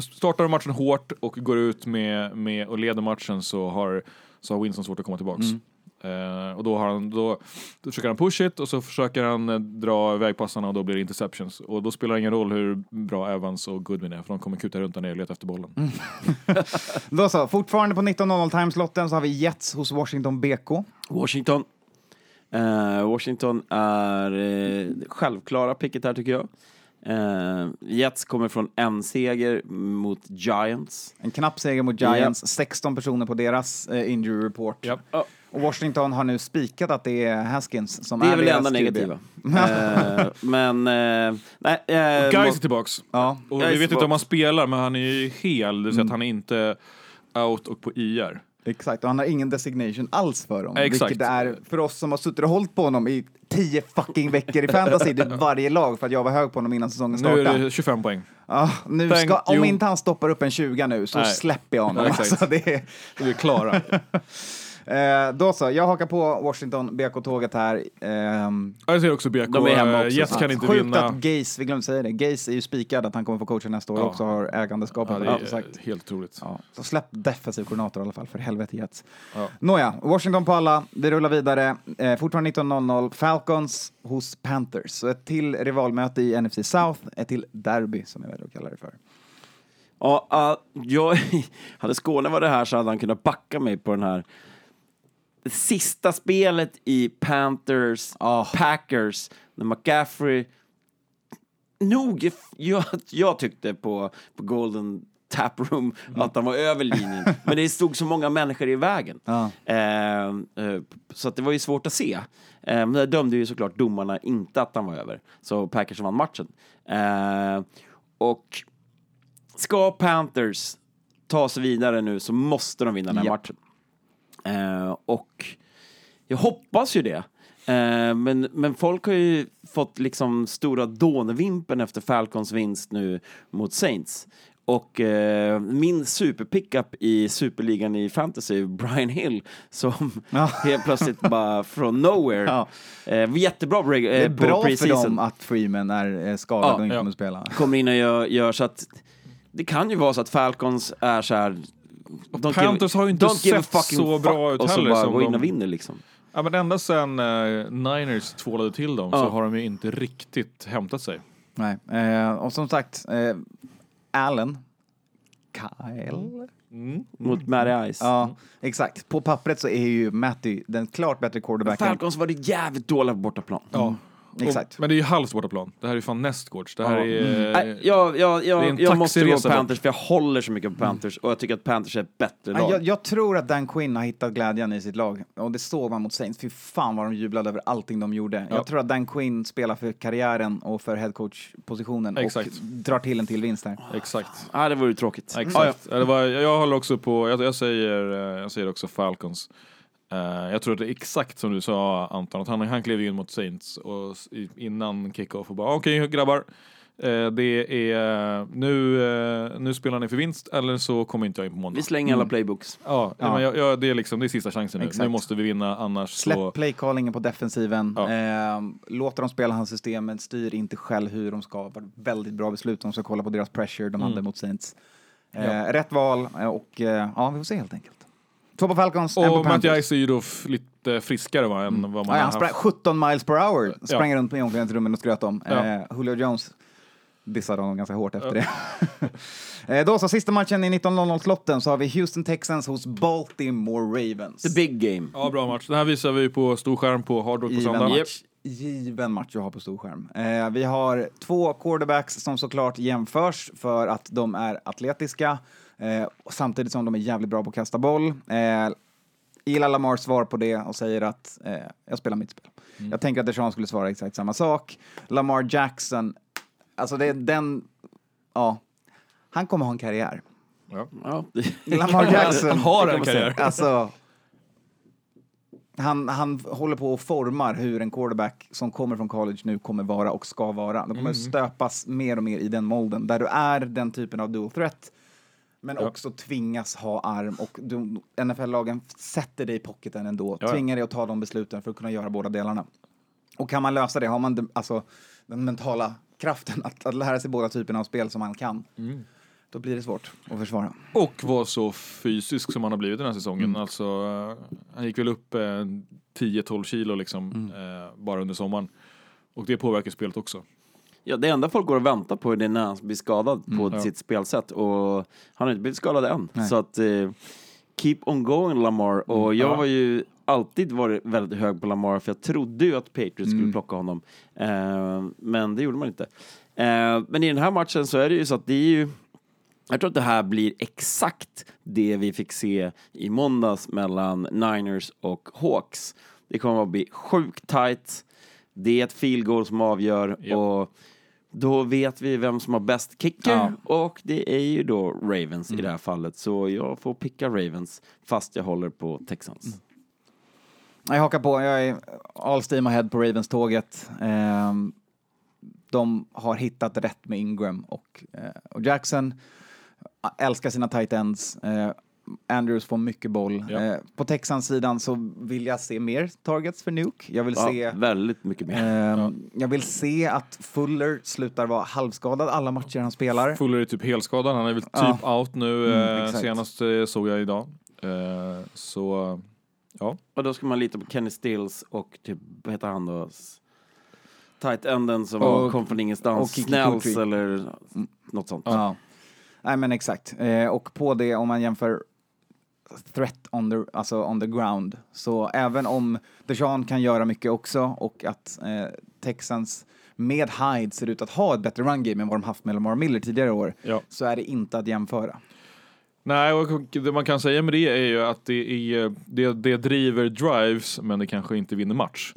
startar matchen hårt och går ut med, med och leder matchen så har, så har Winston svårt att komma tillbaks. Mm. Eh, och då, har han, då, då försöker han push it och så försöker han eh, dra iväg passarna och då blir det interceptions. Och då spelar det ingen roll hur bra Evans och Goodwin är för de kommer kuta runt där nere och leta efter bollen. Mm. Då så, fortfarande på 19.00 timeslotten så har vi Jets hos Washington BK. Washington. Eh, Washington är eh, självklara picket här tycker jag. Eh, Jets kommer från en seger mot Giants. En knapp seger mot Giants, 16 personer på deras eh, injury report. Japp. Ja. Och Washington har nu spikat att det är Haskins som Det är väl det deras enda negativa. Eh, men, eh, nej. eh, Guys må- är tillbaks. Ja, Och Jag är vi vet inte tillbaka. om han spelar, men han är ju hel, det vill säga Mm. att han är inte out och på IR. Exakt. Och han har ingen designation alls för dem. Exakt. Vilket är för oss som har suttit och hållit på honom i 10 fucking veckor i fantasy, varje lag, för att jag var hög på honom innan säsongen Nu startade. är det 25 poäng. Ja, nu Thank ska, om you. inte han stoppar upp en 20 nu så Nej. släpper jag honom. Ja, exakt. Alltså, det är, Vi är klara. eh, då så, jag hakar på Washington BK-tåget här. Ehm, Jag ser också BK. De är hemma också. Jets kan inte Sjukt vinna. att Gaze, vi glömde säga det, Gaze är ju spikad att han kommer få coacha nästa år Ja. och också har ägandeskapet. Ja, det är helt otroligt. Ja, så släpp defensiv koordinator i alla fall, för helvete Jets. Ja. Nåja, Washington på alla, vi rullar vidare. Eh, fortfarande 19.00, Falcons hos Panthers. Så ett till rivalmöte i NFC South, ett till derby som jag väljer att kalla det för. Ja, ja, jag, hade Skåne varit här så hade han kunnat backa mig på den här det sista spelet i Panthers, Ah. Packers, när McCaffrey nog, jag, jag tyckte på, på Golden taproom, att han var över linjen. Men det stod så många människor i vägen. Ja. Eh, eh, så att det var ju svårt att se. Eh, men där dömde ju såklart domarna inte att han var över. Så Packers vann matchen. Eh, och ska Panthers ta sig vidare nu så måste de vinna den här Japp. matchen. Eh, och jag hoppas ju det. Eh, men, men folk har ju fått liksom stora dånvimpen efter Falcons vinst nu mot Saints. Och eh, min superpickup i superligan i fantasy, Brian Hill, som Ja. helt plötsligt bara från nowhere. Ja. Eh, jättebra på, Det är eh, bra för dem att Freeman är eh, skadad Ja, och inte ja. kommer spela. Kommer in och gör, gör så att det kan ju vara så att Falcons är så här don't Panthers har ju inte sett så bra ut och så heller bara som gå in de- och vinner liksom. Ja, men ända sen eh, Niners tvålade till dem Ja. så har de ju inte riktigt hämtat sig. Nej. Eh, och som sagt, eh, Allen, Kyle? Mot Matty Ice. Ja, exakt. På pappret så är ju Matty den klart bättre quarterbacken. Falcons var det jävligt dåliga på bortaplan. Ja. Exakt. Och, men det är ju halvt bortaplan. Det här är ju fan nästgårds. Det här Ja. är... Nej, jag, jag, jag, jag måste gå Panthers för jag håller så mycket på Panthers och jag tycker att Panthers är ett bättre lag. Jag, jag tror att Dan Quinn har hittat glädjen i sitt lag. Och det såg man mot Saints. Fy fan vad de jublade över allting de gjorde. Ja. Jag tror att Dan Quinn spelar för karriären och för headcoach-positionen och drar till en till vinst här. Exakt. Ja, det vore ju tråkigt. Exakt. Ja, Det var, jag håller också på, jag, jag, säger, eh, jag säger också Falcons. Eh, jag tror att det är exakt som du sa Anton, att han, han klev in mot Saints och innan kickoff och bara okej grabbar, eh, det är nu, eh, nu spelar ni för vinst eller så kommer inte jag in på måndag. Vi slänger alla playbooks. Ja, Ja. Men jag, jag, det, är liksom, det är sista chansen nu. Exakt. Nu måste vi vinna annars Släpp så... playcallingen på defensiven. Ja. Eh, låter dem spela hans system, men styr inte själv hur de ska. Var väldigt bra beslut. De ska kolla på deras pressure de hade mot Saints. Eh, Ja. Rätt val och eh, ja, vi får se helt enkelt. Två på Falcons, en på Och Matt Panthers. Ice är ju då lite friskare va, än vad man Ja, har han sprang haft. 17 miles per hour. Ja. Sprang runt i omklädningsrummet och skröt om. Ja. Eh, Julio Jones dissade honom ganska hårt efter det. eh, då så, sista matchen i 19.00-slotten så har vi Houston Texans hos Baltimore Ravens. The big game. Ja, bra match. Den här visar vi på storskärm på Hard Rock på söndag. match. Given match att ha på storskärm. Eh, vi har två quarterbacks som såklart jämförs för att de är atletiska eh, samtidigt som de är jävligt bra på att kasta boll. Eh, Gillar Lamar svar på det och säger att eh, jag spelar mitt spel. Jag tänker att Deshaun skulle svara exakt samma sak. Lamar Jackson, alltså det är den, ja, han kommer ha en karriär. Ja. Ja. Lamar Jackson. Han har en karriär. Alltså, han, han håller på och formar hur en quarterback som kommer från college nu kommer vara och ska vara. De kommer Mm. stöpas mer och mer i den molden där du är den typen av dual threat men Ja. också tvingas ha arm och NFL-lagen sätter dig i pocketen ändå. Ja, ja. Tvingar dig att ta de besluten för att kunna göra båda delarna. Och kan man lösa det, har man de, alltså, den mentala kraften att, att lära sig båda typerna av spel som man kan, Mm. då blir det svårt att försvara. Och vara så fysisk som han har blivit den här säsongen. Mm. Alltså, eh, han gick väl upp eh, 10-12 kilo liksom, Mm. eh, bara under sommaren. Och det påverkar spelet också. Ja, det enda folk går och väntar på är det när han blir skadad på Ja. sitt spelsätt och han har inte blivit skadad än. Nej. Så att eh, keep on going Lamar och jag Ja. har ju alltid varit väldigt hög på Lamar för jag trodde ju att Patriots skulle plocka honom. Eh, men det gjorde man inte. Eh, men i den här matchen så är det ju så att det är ju jag tror att det här blir exakt det vi fick se i måndags mellan Niners och Hawks. Det kommer att bli sjukt tight. Det är ett field goal som avgör Ja. och då vet vi vem som har bäst kicker och det är ju då Ravens i det här fallet. Så jag får picka Ravens fast jag håller på Texans. Jag hakar på, jag är all steam ahead på Ravens-tåget. Ehm, de har hittat rätt med Ingram och, eh, och Jackson. Älskar sina tight ends. Eh, Andrews får mycket boll. Ja. Eh, på Texans-sidan så vill jag se mer targets för Nuke. Jag vill Ja, se... väldigt mycket mer. ehm, Jag vill se att Fuller slutar vara halvskadad alla matcher han spelar. Fuller är typ helskadad, han är väl typ Ja. out nu Mm, eh, senast eh, såg jag idag. Eh, så ja, Och då ska man lita på Kenny Stills och typ, vad heter han då? S- Tight enden som Och- kom från ingenstans. Kutri. eller något sånt. Ja. Nej men exakt. Eh, och på det om man jämför threat on the, alltså on the ground. Så även om Deshaun kan göra mycket också och att eh, Texans med Hyde ser ut att ha ett bättre run game än vad de haft med Lamar Miller tidigare år, Ja. så är det inte att jämföra. Nej, och det man kan säga med det är ju att det, är, det, det driver drives, men det kanske inte vinner match.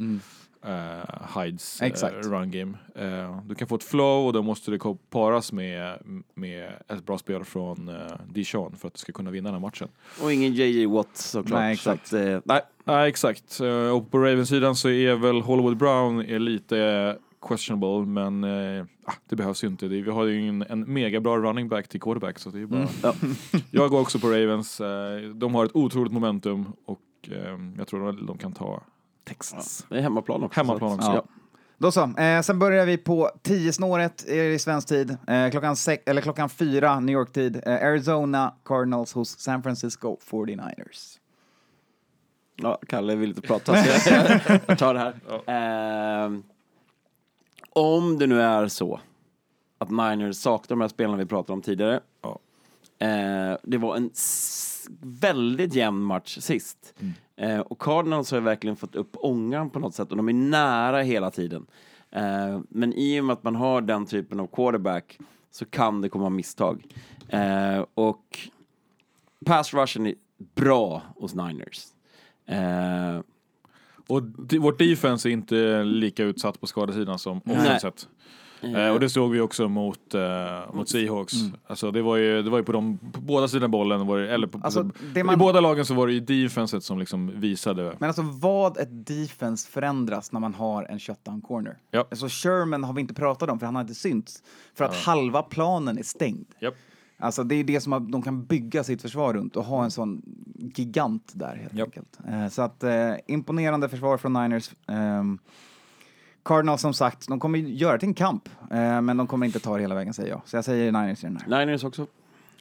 Uh, Hides eh, Exakt. run game. Eh, du kan få ett flow och då måste det paras med, med ett bra spel från uh, Dijon för att du ska kunna vinna den här matchen. Och ingen JJ Watt såklart. Nej, exakt. Så att, eh, nej. Nej, exakt. Eh, och på Ravens-sidan så är väl Hollywood Brown är lite questionable, men eh, ah, det behövs ju inte. Det, vi har ju en, en mega bra running back till quarterback, så det är bara... Ja. Jag går också på Ravens. Eh, de har ett otroligt momentum och eh, jag tror de, de kan ta Texas. Det är hemmaplan också. Hemmaplan också. Ja. Då så, eh, sen börjar vi på 10 snåret i svensk tid. Eh, klockan, sex, eller klockan fyra New York-tid. Eh, Arizona Cardinals hos San Francisco 49ers. Ja, Kalle vill inte prata så jag, jag tar det här. Ehm, om det nu är så att Niners saknar de här spelarna vi pratade om tidigare. Ja. Eh, det var en väldigt jämn match sist. Eh, och Cardinals har verkligen fått upp ångan på något sätt och de är nära hela tiden. Eh, men i och med att man har den typen av quarterback så kan det komma misstag. Eh, och pass rushen är bra hos Niners. Eh, Och vårt defense är inte lika utsatt på skadesidan som offensivt. Eh, och det såg vi också mot, eh, mot Seahawks. Alltså det var ju, det var ju på, de, på båda sidorna bollen, var det, eller på, Alltså, det i man- båda lagen så var det ju defenset som liksom visade. Men alltså vad ett defense förändras när man har en shutdown corner. Ja. Alltså Sherman har vi inte pratat om för han har inte synts. För att halva planen är stängd. Japp. Alltså det är det som de kan bygga sitt försvar runt och ha en sån gigant där helt Japp. enkelt. Eh, så att eh, imponerande försvar från Niners. Ehm, Cardinals som sagt, de kommer ju göra det till en kamp, eh, men de kommer inte ta det hela vägen säger jag. Så jag säger Niners i den här. Niners också.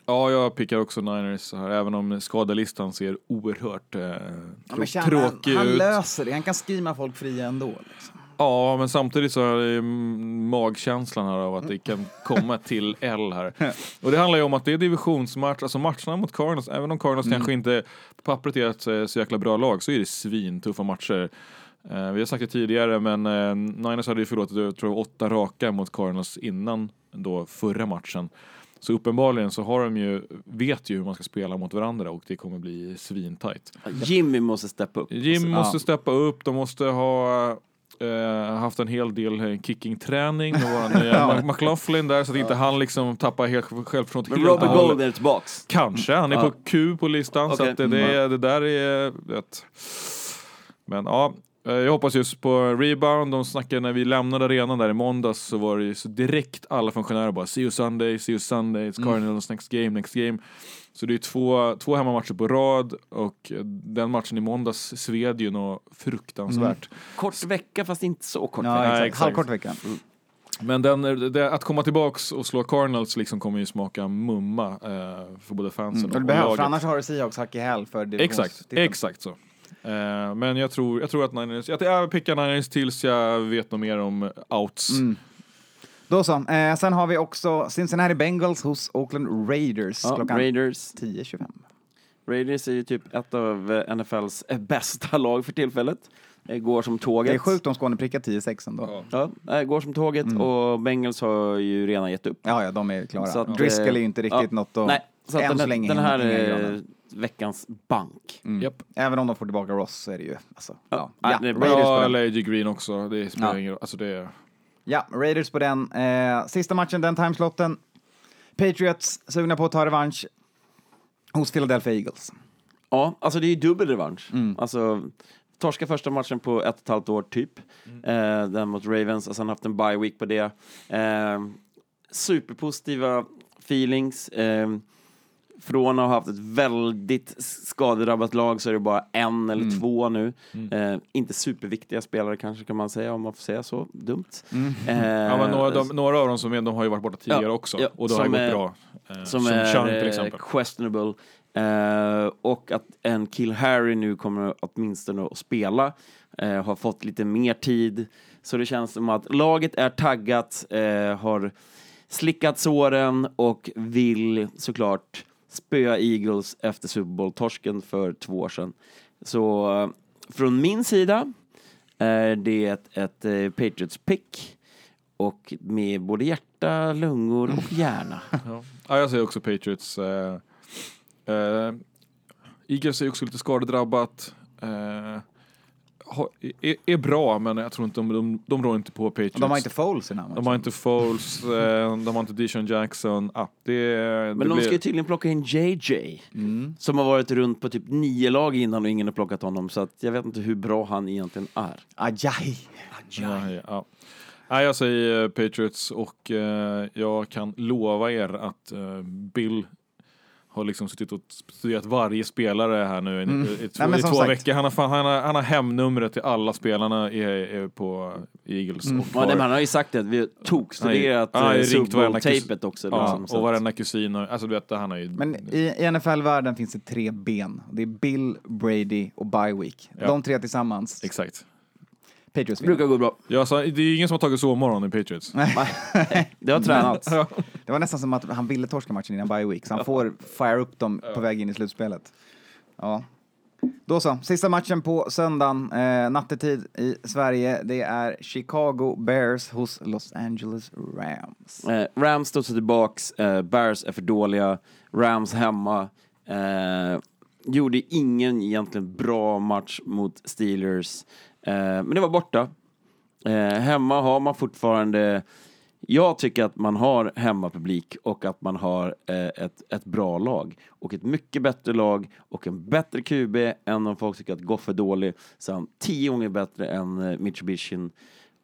Ja, jag pickar också Niners så här, även om skadelistan ser oerhört eh, Ja, men tråkig han ut. löser det, han kan skrima folk fria ändå. Liksom. Ja, men samtidigt så mm, magkänslan här av att det kan komma till L här. Och det handlar ju om att det är divisionsmatch, alltså matcherna mot Cardinals, även om Cardinals kanske inte på pappret är ett eh, så jäkla bra lag, så är det svintuffa matcher. Eh, vi har sagt det tidigare, men eh, Niners hade ju förlåtit, jag tror åtta raka mot Cardinals innan då förra matchen. Så uppenbarligen så har de ju, vet ju hur man ska spela mot varandra och det kommer bli svintajt. Jimmy måste steppa upp. Jim Ja. måste steppa upp, de måste ha eh, haft en hel del eh, kickingträning med våran nya. Mac- McLaughlin där så att inte han liksom tappar helt självförtroendet Men Robert. Gold är tillbaks. Kanske, han är på Q på listan så Okej. att det, det, det där är vet. Men ja, eh, jag hoppas just på rebound. De snackade när vi lämnade arenan där i måndags så var det ju så direkt alla funktionärer bara see you Sunday, see you Sunday, it's Cardinals next game, next game. Så det är två, två hemmamatcher på rad och eh, den matchen i måndags sved ju något fruktansvärt. Kort vecka fast inte så kort Ja, vecka. exakt. exakt. Halvkort vecka. Men den, det, att komma tillbaks och slå Cardinals liksom kommer ju smaka mumma eh, för både fansen Mm. och, och behövs, laget. för annars har du Seahawks hack i häl för Exakt, exakt så. Eh, men jag tror, jag tror att Niners, jag, jag pickar Niners tills jag vet något mer om outs. Mm. Då så. Eh, sen har vi också Cincinnati Bengals hos Oakland Raiders Ja, klockan Raiders. 10.25. Raiders är ju typ ett av eh, NFLs eh, bästa lag för tillfället. Eh, Går som tåget. Det är sjukt om Skåne prickar 10-6 ändå. Ja. Ja, eh, går som tåget och Bengals har ju redan gett upp. ja, de är klara. Så att, Driscoll är ju inte riktigt ja. något att... Nej, så att än den, så länge den här. Veckans bank. Mm. Japp. Även om de får tillbaka Ross så är det ju... Alltså, ja. Ja, Ja, det är bra. Raiders på Ja, den. eller AJ Green också. Det spelar Ja. ingen roll. Alltså det är... Ja, Raiders på den. Eh, sista matchen, den timeslotten. Patriots sugna på att ta revansch hos Philadelphia Eagles. Ja, alltså det är ju dubbel revansch. Mm. Alltså, torska första matchen på ett och ett halvt år typ. Eh, den mot Ravens och sen haft en bye week på det. Eh, superpositiva feelings. Eh, från att ha haft ett väldigt skadedrabbat lag så är det bara en eller Mm. två nu. Eh, inte superviktiga spelare kanske kan man säga om man får säga så dumt. Mm. Eh, Ja, men några, de, några av dem som är, de har ju varit borta tidigare Ja, också. ja, och det har ju gått är- bra. Eh, som, som är Chung till eh, exempel. questionable. Eh, och att en Kill Harry nu kommer åtminstone att spela. Eh, har fått lite mer tid. Så det känns som att laget är taggat, har slickat såren och vill såklart spöa Eagles efter Super Bowl-torsken för två år sedan. Så eh, från min sida är det ett, ett eh, Patriots pick. och med både hjärta, lungor och hjärna. Ja. ja, jag säger också Patriots. Eh, eh, Eagles är också lite skadedrabbat. Eh, har- är, är bra, men jag tror inte de, de, de rår inte på Patriots. De har inte Foles i den här De har inte Foles, eh, de har inte Deshaun Jackson. Ah, det, Men det de blir- ska ju tydligen plocka in JJ. Som har varit runt på typ nio lag innan och ingen har plockat honom. Så att jag vet inte hur bra han egentligen är. Ajaj. Ja, ja, ja. Nej, jag säger eh, Patriots och eh, jag kan lova er att eh, Bill har liksom suttit och studerat varje spelare här nu i, i, i, två, Nej, i två sagt. veckor. Han har, fan, han, har, han har hemnumret till alla spelarna i, i, på Eagles. Och Ja, nej, han har ju sagt det, att vi ringt Super varenda kus- Bowl-tejpet också. ja, liksom, och varenda kusin. Och, alltså du vet, han har ju... Men i, i NFL-världen finns det tre ben. Det är Bill, Brady och bye week. Ja. De tre tillsammans. Exakt. Patriots Det brukar vinner. gå bra. Ja, så, det är ingen som har tagit sovmorgon i Patriots. Det har tränats. Det var nästan som att han ville torska matchen innan bye week, så han får fire upp dem på väg in i slutspelet. Ja. Då så, sista matchen på söndagen, eh, nattetid i Sverige. Det är Chicago Bears hos Los Angeles Rams. Eh, Rams står tillbaks, eh, Bears är för dåliga, Rams hemma. Eh, gjorde ingen egentligen bra match mot Steelers, men det var borta. Eh, hemma har man fortfarande, jag tycker att man har hemmapublik och att man har eh, ett, ett bra lag. Och ett mycket bättre lag och en bättre QB än om folk tycker att Goff är dålig. Så han tio gånger bättre än eh, Mitsubishi.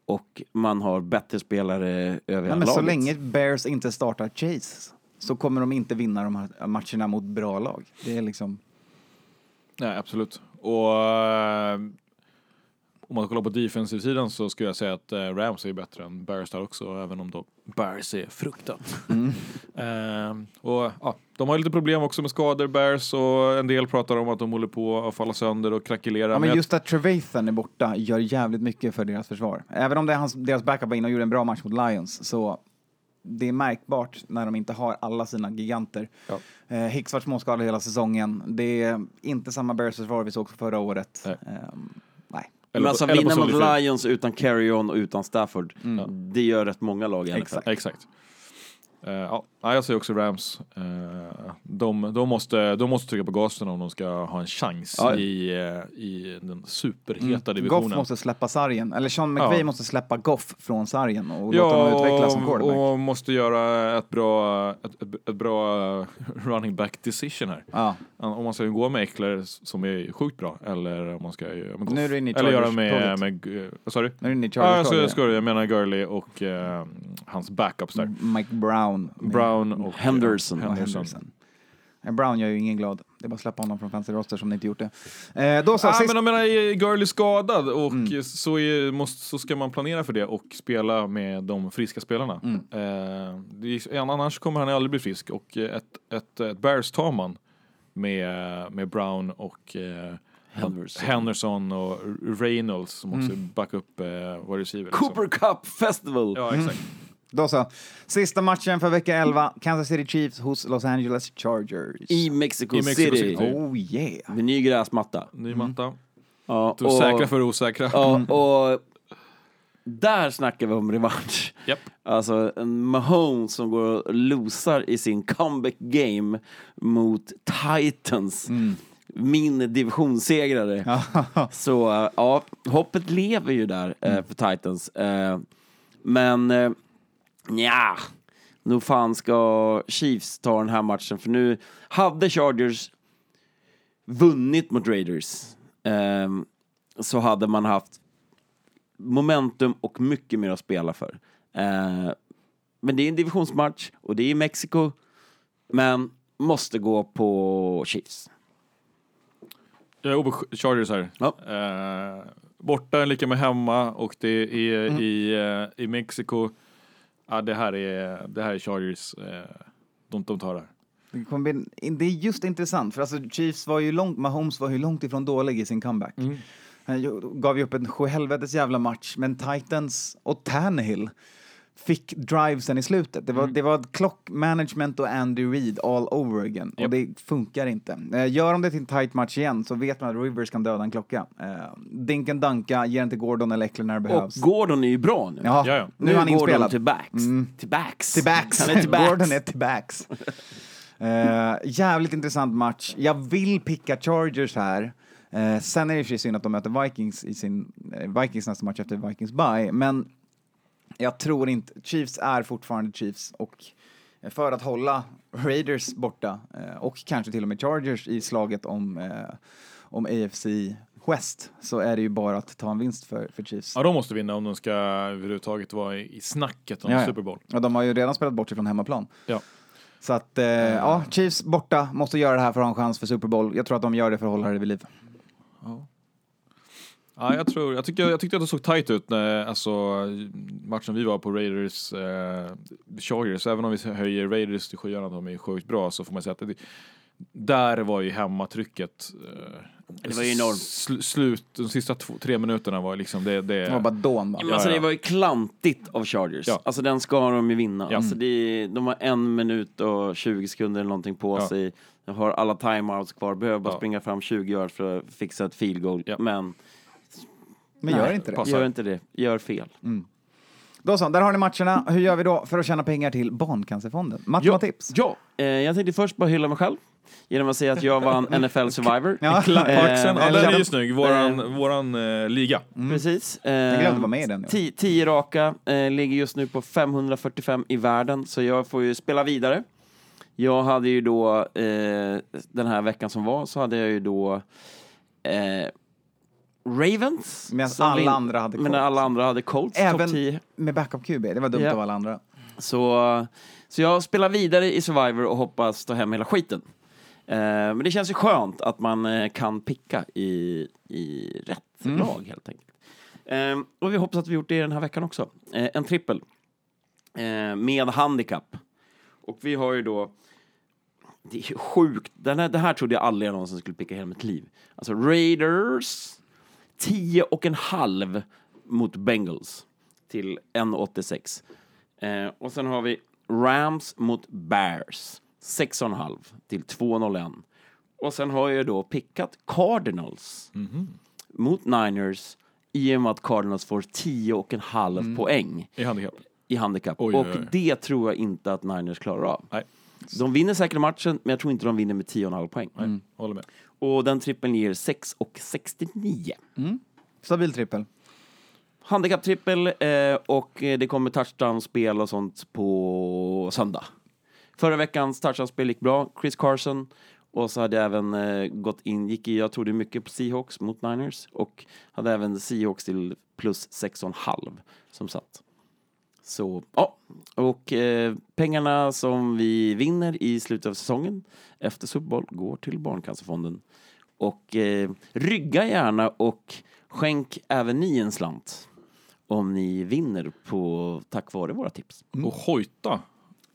Och man har bättre spelare över Ja, hela men så laget. länge Bears inte startar Chase så kommer de inte vinna de här matcherna mot bra lag. Det är liksom... Nej, absolut. Och eh, om man kollar på defensive-sidan så skulle jag säga att eh, Rams är bättre än Bears där också, även om då Bears är fruktat. Eh, och ja, de har lite problem också med skador, Bears, och en del pratar om att de håller på att falla sönder och krackelera. Ja, men just att Trevathan är borta gör jävligt mycket för deras försvar. Även om det är hans, deras backup var inne och gjorde en bra match mot Lions så det är märkbart när de inte har alla sina giganter. Ja. Eh, Hicks var småskadad hela säsongen. Det är inte samma Bears försvar vi såg förra året. Nej. Eller Men alltså eller vinna mot. Lions utan Carry-On och utan Stafford, det gör rätt många lag i NFL. Exakt. Exakt. Eh, ja, nej, jag säger också Rams. Eh, de, de, måste, de måste trycka på gasen om de ska ha en chans Ja. i, eh, i den superheta divisionen. Goff måste släppa sargen. Eller Sean McVay Ja. måste släppa Goff från sargen och låta honom utvecklas som quarterback. och måste göra ett bra, ett, ett, ett bra eh, running back decision här. Ja. Om man ska gå med Eckler som är sjukt bra eller om man ska göra med Goff. Nu är du inne i eller göra med, med eh, vad sa du? Nu är ni i Ja, jag Chargers ska, ja, jag, ska, jag menar Gurley och eh, hans backups där. Mike Brown. Brown och Henderson. och Henderson. Henderson. Brown gör ju ingen glad. Det är bara att släppa honom från fancy roster som ni inte gjort det. Eh, då så, Ja, sist... men jag menar, är Gurley skadad och Mm. så, är, måste, så ska man planera för det och spela med de friska spelarna. Mm. Eh, annars kommer han aldrig bli frisk och ett, ett, ett Bears tar man med, med Brown och eh, Henderson. Henderson och Reynolds som också Mm. backar upp eh, vår receiver. liksom. Cooper Cup Festival! Ja, exakt. Då så. Sista matchen för vecka 11. Kansas City Chiefs hos Los Angeles Chargers. I Mexico, I Mexico City. City. Oh yeah. Med ny gräsmatta. Ny matta. Ja, Du är säkra för osäkra. Ja, och där snackar vi om revansch. Japp. Alltså en Mahomes som går och losar i sin comeback game mot Titans. Min divisionssegrare. Så ja, hoppet lever ju där äh, för Titans. Äh, men äh, ja, nog fan ska Chiefs ta den här matchen. För nu hade Chargers vunnit mot Raiders ehm, så hade man haft momentum och mycket mer att spela för. Eh, men det är en divisionsmatch och det är i Mexiko. Men måste gå på Chiefs. Jag är på Chargers här. Ja. Eh, borta är lika med hemma och det är Mm. i, eh, i Mexiko. Ja, det här är, det här är Chargers. Eh, de, de tar det här. Det, kommer bli, det är just intressant, för alltså Chiefs var ju långt, Mahomes var ju långt ifrån dålig i sin comeback. Han ju- gav ju upp en sjuhelvetes jävla match, men Titans och Tannehill fick drivesen i slutet. Det var, Mm. det var clock management och Andy Reid all over again. Och Japp. det funkar inte. Eh, gör de det till en tight match igen så vet man att Rivers kan döda en klocka. Eh, Dinken Danka, ger till Gordon eller Eckler när det Och behövs. Gordon är ju bra nu. Ja, Ja, ja. nu är han Gordon inspelad. till backs. Till backs. Till backs. Han är till backs. Gordon är till backs. Eh, jävligt intressant match. Jag vill picka Chargers här. Eh, sen är det och sig synd att de möter Vikings i sin eh, Vikings nästa match efter Vikings bye, men jag tror inte, Chiefs är fortfarande Chiefs och för att hålla Raiders borta eh, och kanske till och med Chargers i slaget om, eh, om AFC West så är det ju bara att ta en vinst för, för Chiefs. Ja, de måste vinna om de ska överhuvudtaget vara i snacket om Ja, ja. Super Bowl. Ja, de har ju redan spelat bort sig från hemmaplan. Ja. Så att, eh, ja, Chiefs borta, måste göra det här för att ha en chans för Super Bowl. Jag tror att de gör det för att hålla det vid liv. Ja, jag, tror, jag, tyckte, jag tyckte att det såg tight ut när alltså, matchen vi var på Raiders eh, Chargers. Även om vi höjer Raiders till skyarna, de är sjukt bra, så får man säga att det, där var ju hemmatrycket. Eh, Det var ju enormt. Sl, slut, de sista två, tre minuterna var liksom det. det Det var bara dån alltså Ja, ja. det var ju klantigt av Chargers. Ja. Alltså den ska de ju vinna. Ja. Alltså det, de har en minut och 20 sekunder eller någonting på Ja. sig. De har alla timeouts kvar, behöver bara Ja. springa fram 20 yards för att fixa ett field goal. Ja. Men Men gör inte det. Passar. Gör inte det, gör fel. Då så, där har ni matcherna. Hur gör vi då för att tjäna pengar till Barncancerfonden? Mattematips. Ja, eh, jag tänkte först bara hylla mig själv genom att säga att jag vann NFL Survivor. Ja. Ja, Eh, den är ju snygg. Våran, våran eh, liga. Precis. Jag glömde Eh, vara med i den. ja. Ti- Tio raka, eh, ligger just nu på 545 i världen, så jag får ju spela vidare. Jag hade ju då, eh, den här veckan som var, så hade jag ju då eh, Ravens. Medan alla andra hade Men Colts. alla andra hade Colts, Även- topp 10. Med backup QB, det var dumt Ja. av alla andra. Så, så jag spelar vidare i Survivor och hoppas ta hem hela skiten. Eh, men det känns ju skönt att man eh, kan picka i, i rätt Mm. lag helt enkelt. Eh, och vi hoppas att vi gjort det den här veckan också. Eh, en trippel eh, med handikapp. Och vi har ju då det är ju sjukt. Den här, det här trodde jag aldrig jag någonsin skulle picka i hela mitt liv. Alltså Raiders 10 och en halv mot Bengals till 1,86. Eh, och sen har vi Rams mot Bears 6,5 till 2,01. Och sen har jag då pickat Cardinals mot Niners i och med att Cardinals får 10 och en halv poäng I handikapp. i handikapp. Oj, och oj, oj. det tror jag inte att Niners klarar av. Nej, De vinner säkert matchen, men jag tror inte de vinner med 10,5 poäng. nej håller med. Och den trippeln ger 6 och 69. Stabil trippel. Handikapptrippel eh, och det kommer touchdown-spel och sånt på söndag. Förra veckans touchdown-spel gick bra. Chris Carson. Och så hade jag även eh, gått in, gick i, jag trodde mycket på Seahawks mot Niners och hade även Seahawks till plus 6,5 som satt. Så, ja. Och eh, pengarna som vi vinner i slutet av säsongen efter Super Bowl går till Barncancerfonden. Och eh, rygga gärna och skänk även ni en slant om ni vinner på tack vare våra tips. Och hojta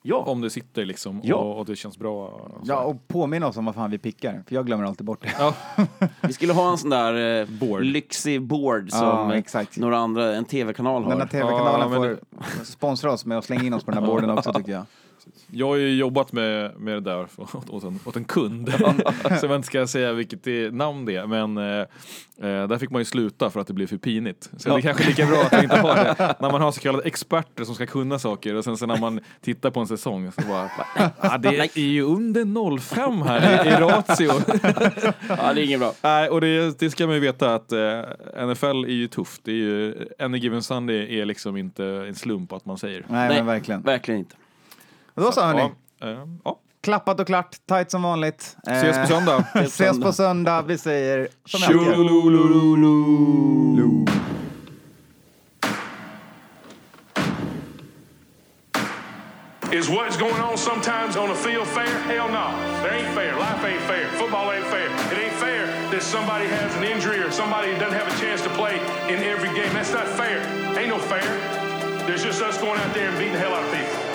Ja, om det sitter liksom Ja. och, och det känns bra. Så. Ja, och påminna oss om vad fan vi pickar, för jag glömmer alltid bort det. Ja. vi skulle ha en sån där eh, Board. lyxig board som Ja, exakt. några andra, en tv-kanal har. Den här tv-kanalen Ja, får sponsra oss med att slänga in oss på den här borden också tycker jag. Jag har ju jobbat med, med det där för- åt, en, åt en kund. så jag inte ska säga vilket det, namn det är. Men eh, eh, där fick man ju sluta för att det blev för pinigt. Så det är kanske lika bra att vi inte har det. När man har så kallade experter som ska kunna saker och sen så när man tittar på en säsong så bara, ah, det är ju under 05 här i, i ratio. Ja, det är inget bra. Nej, och det, det ska man ju veta att eh, NFL är ju tufft. Det är ju, Any Given Sunday är liksom inte en slump att man säger. Nej, Nej. men verkligen. Verkligen inte. Då så hörni, Ja, eh, ja. klappat och klart, tight som vanligt. Ses Eh, på söndag. Ses på söndag. Vi säger som alltid. Tjololololo. Is what's going on sometimes on the field fair? Hell no. There ain't fair. Life ain't fair. Football ain't fair. It ain't fair that somebody has an injury or somebody doesn't have a chance to play in every game. That's not fair. Ain't no fair. There's just us going out there and beating the hell out of people.